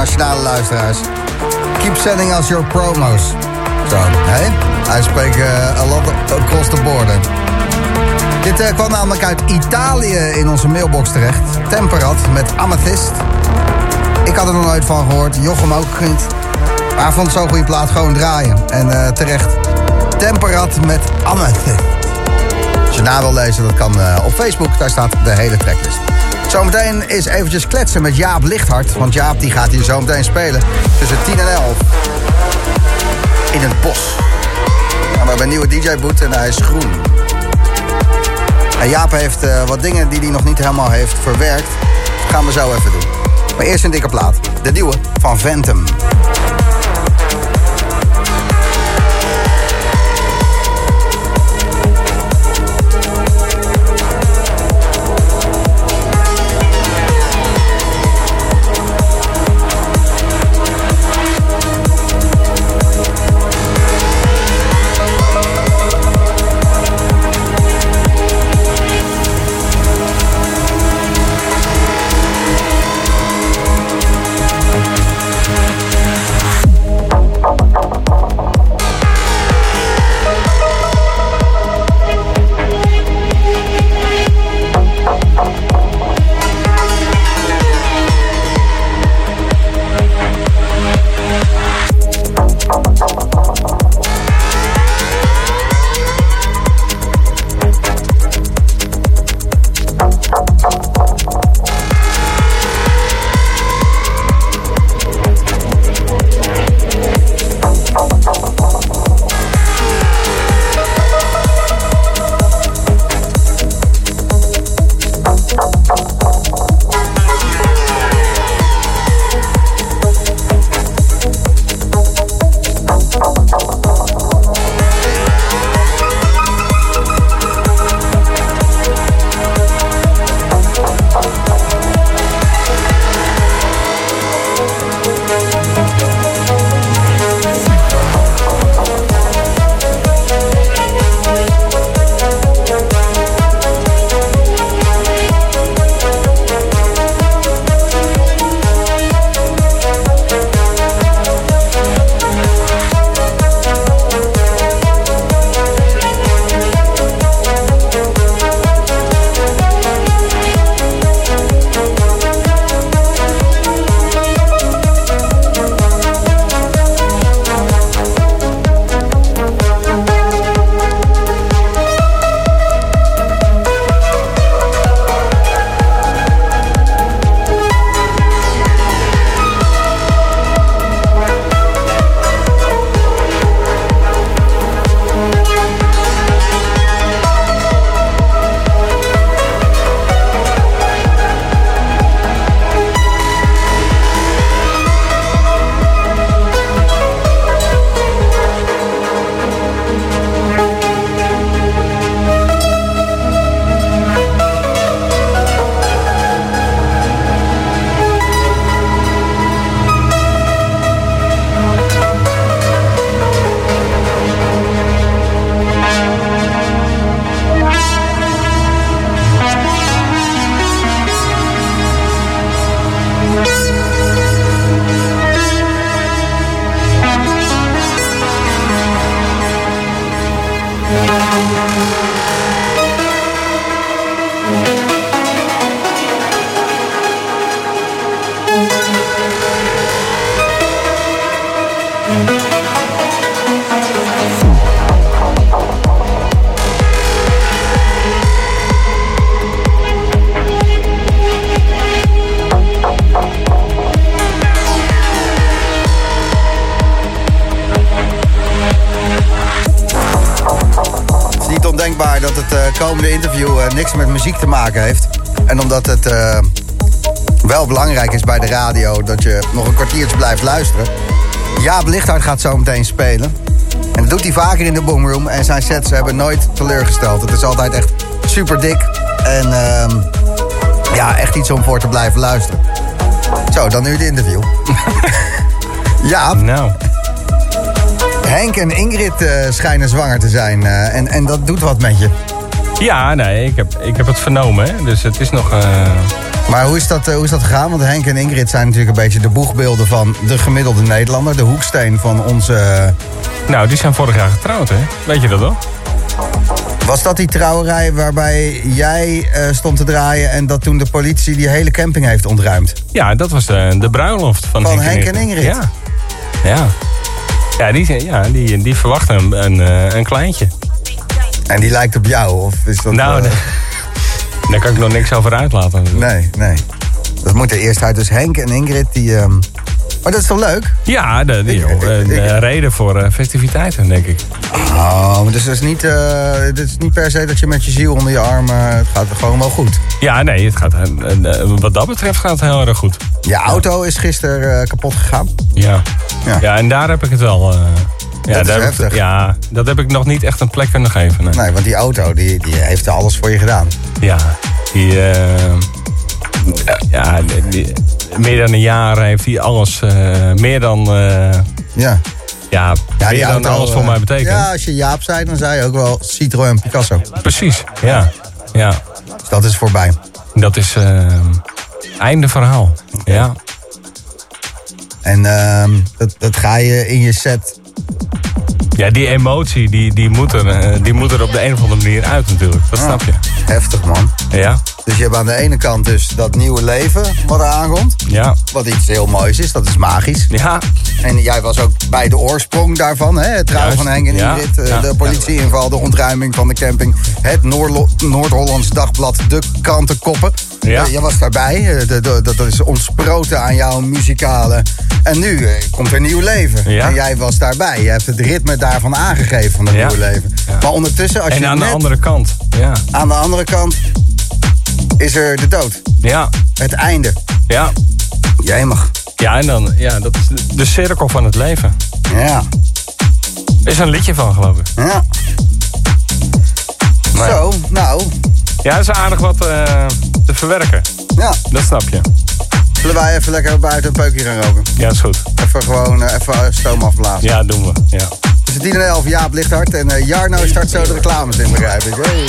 Internationale luisteraars. Keep sending us your promos. Zo, hè? Hij spreekt eh, a lot across the border. Dit eh, kwam namelijk uit Italië in onze mailbox terecht. Temperat met Amethyst. Ik had er nog nooit van gehoord. Jochem ook niet. Maar hij vond zo'n goede plaat gewoon draaien. En eh, terecht. Temperat met Amethyst. Als je na wil lezen, dat kan op Facebook. Daar staat de hele tracklist. Zometeen is eventjes kletsen met Jaap Lichthart. Want Jaap die gaat hier zometeen spelen. Tussen 10 en 11. In het bos. Ja, we hebben een nieuwe DJ-boot en hij is groen. En Jaap heeft eh, wat dingen die hij nog niet helemaal heeft verwerkt. Dat gaan we zo even doen. Maar eerst een dikke plaat. De nieuwe van Phantom. Maken heeft. En omdat het eh, wel belangrijk is bij de radio dat je nog een kwartiertje blijft luisteren. Jaap Lichthart gaat zo meteen spelen. En dat doet hij vaker in de boomroom. En zijn sets hebben nooit teleurgesteld. Het is altijd echt super dik. En ehm, ja, echt iets om voor te blijven luisteren. Zo, dan nu het interview. Jaap, Nou, Henk en Ingrid eh, schijnen zwanger te zijn. eh, en, en dat doet wat met je. Ja, nee, ik heb, ik heb het vernomen. Hè. Dus het is nog... eh, Maar hoe is, dat, eh, hoe is dat gegaan? Want Henk en Ingrid zijn natuurlijk een beetje de boegbeelden van de gemiddelde Nederlander. De hoeksteen van onze... eh, Nou, die zijn vorig jaar getrouwd, hè? Weet je dat wel? Was dat die trouwerij waarbij jij stond te draaien... en dat toen de politie die hele camping heeft ontruimd? Ja, dat was de, de bruiloft van, Van Henk en Ingrid. Ja. Ja. Ja, die, ja, die, die verwachten een, een, een kleintje. En die lijkt op jou? Of is dat, nou, eh, daar- kan ik nog niks over uitlaten. Nee, nee. Dat moet er eerst uit. Dus Henk en Ingrid, die... ehm, Maar dat is toch leuk? Ja, de, die, Ik- ik- een ik- eh, reden voor eh, festiviteiten, denk ik. Oh, maar dus het is, niet, eh, het is niet per se dat je met je ziel onder je arm... eh, het gaat gewoon wel goed. Ja, nee, het gaat, eh, eh, wat dat betreft gaat het heel erg goed. Je auto is gisteren eh, kapot gegaan. Ja. Ja. Ja. en daar heb ik het wel... ja, Dat daar heftig. ja, dat heb ik nog niet echt een plek kunnen geven. Nee. Nee, want die auto die, die heeft alles voor je gedaan. Ja, die... eh, ja, die- die- meer dan een jaar heeft hij alles... eh, meer dan... eh, Ja. ja, ja meer dan alles voor mij betekent. Ja, als je Jaap zei, dan zei je ook wel Citroën Picasso. Precies, ja. ja. Dus dat is voorbij. Dat is... eh, einde verhaal. Ja. En ehm, dat, dat ga je in je set... Ja, die emotie, die, die, moet er, eh, die moet er op de een of andere manier uit natuurlijk. Dat snap je. Heftig, man. Ja, Dus je hebt aan de ene kant dus dat nieuwe leven wat er aankomt. ja, Wat iets heel moois is, dat is magisch. ja. En jij was ook bij de oorsprong daarvan, hè? Het trouwen Juist, van Henk en Ingrid, eh, ja. de politieinval, de ontruiming van de camping, het Noorlo- Noord-Hollands Dagblad, de krantenkoppen. Ja. Eh, jij was daarbij, eh, dat is ontsproten aan jouw muzikale. En nu eh, komt er nieuw leven. Ja. En jij was daarbij. Je hebt het ritme daarvan aangegeven van dat Ja. nieuwe leven. Maar ondertussen, als En je aan net de andere kant. Ja, aan de andere kant is er de dood. ja, Het einde. ja. Jij mag. Ja, en dan, ja, dat is de, de cirkel van het leven. Ja. Er is een liedje van, geloof ik. Ja. Maar. Zo, nou, Ja, is aardig wat eh, te verwerken. ja. Dat snap je. Zullen wij even lekker buiten een peukje gaan roken? Ja, is goed. Even gewoon eh, even stoom afblazen. Ja, doen we. Ja. Tussen 10 en 11, Jaap Lichthart. En eh, Jarno start zo de reclames in, begrijp ik. Hey.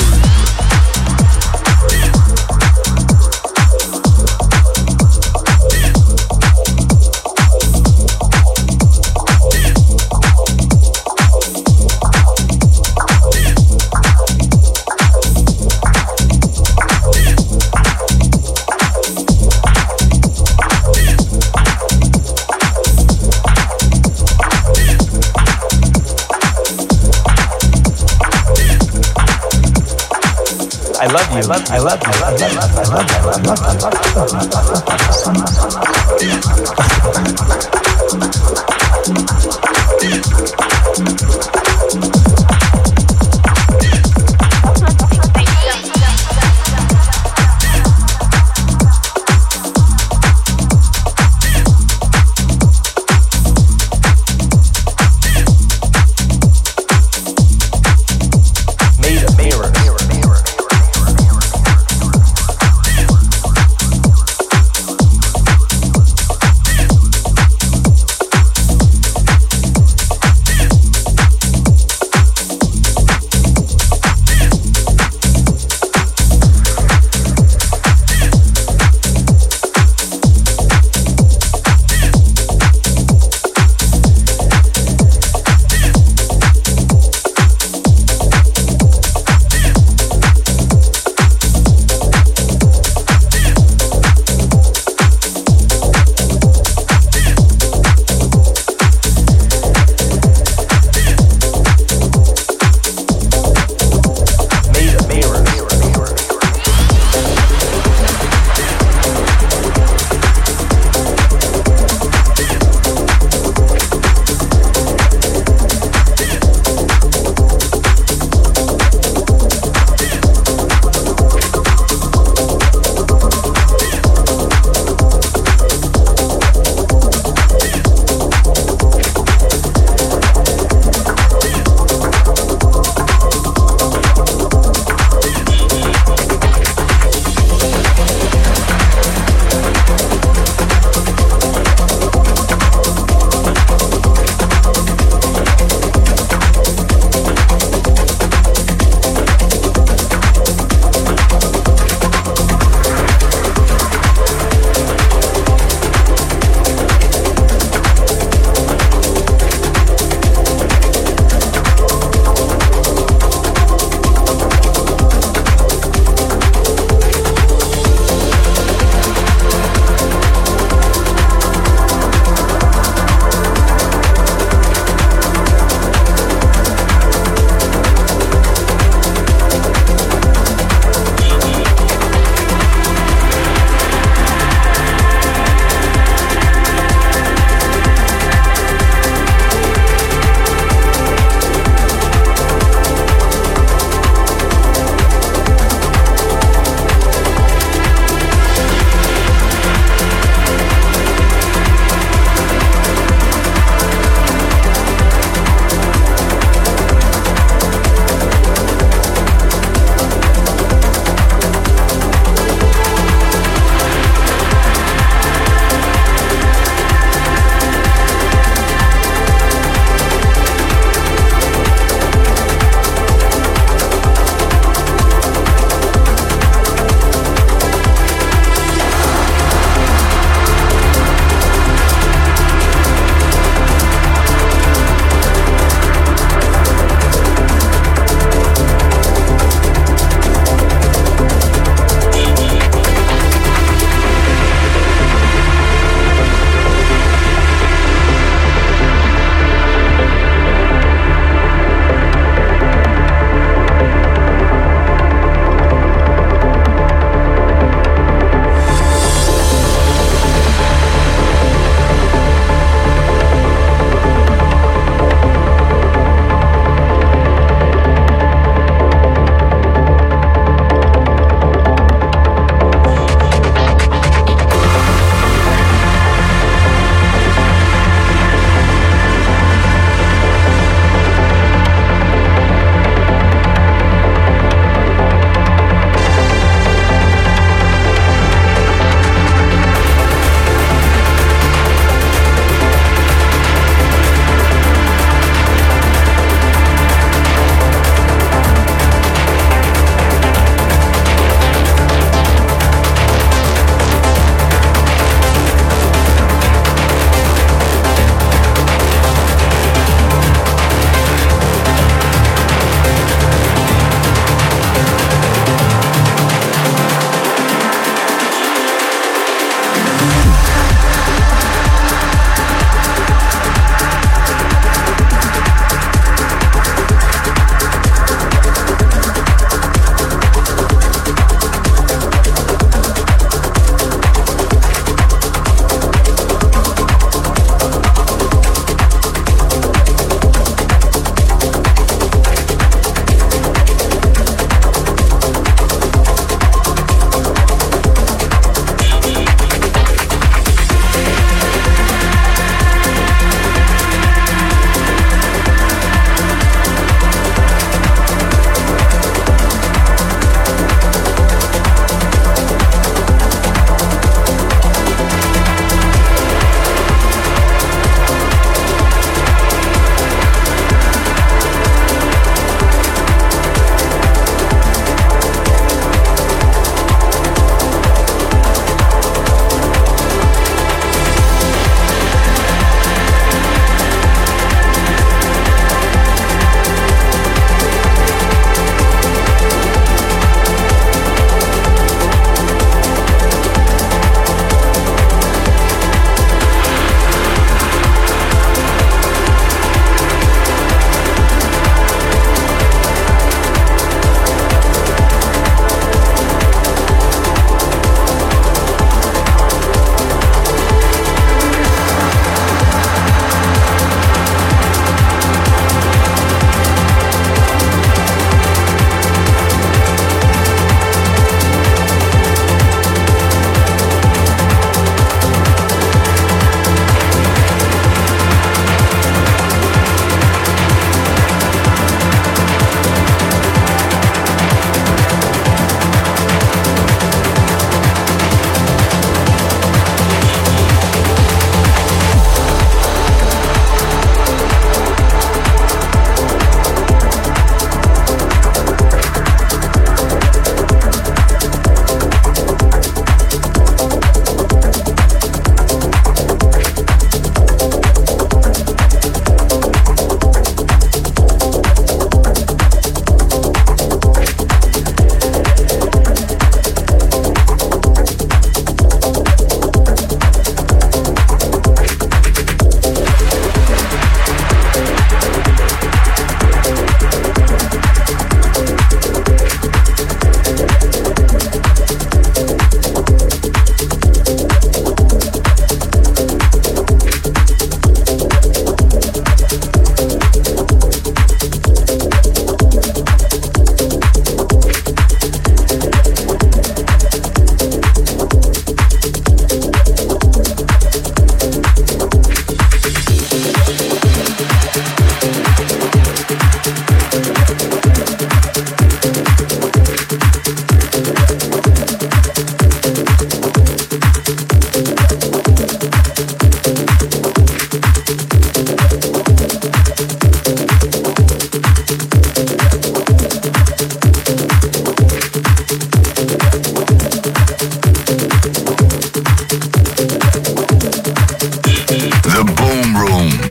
I love you. I love you. I love you. I love you. I love you. I love you. Made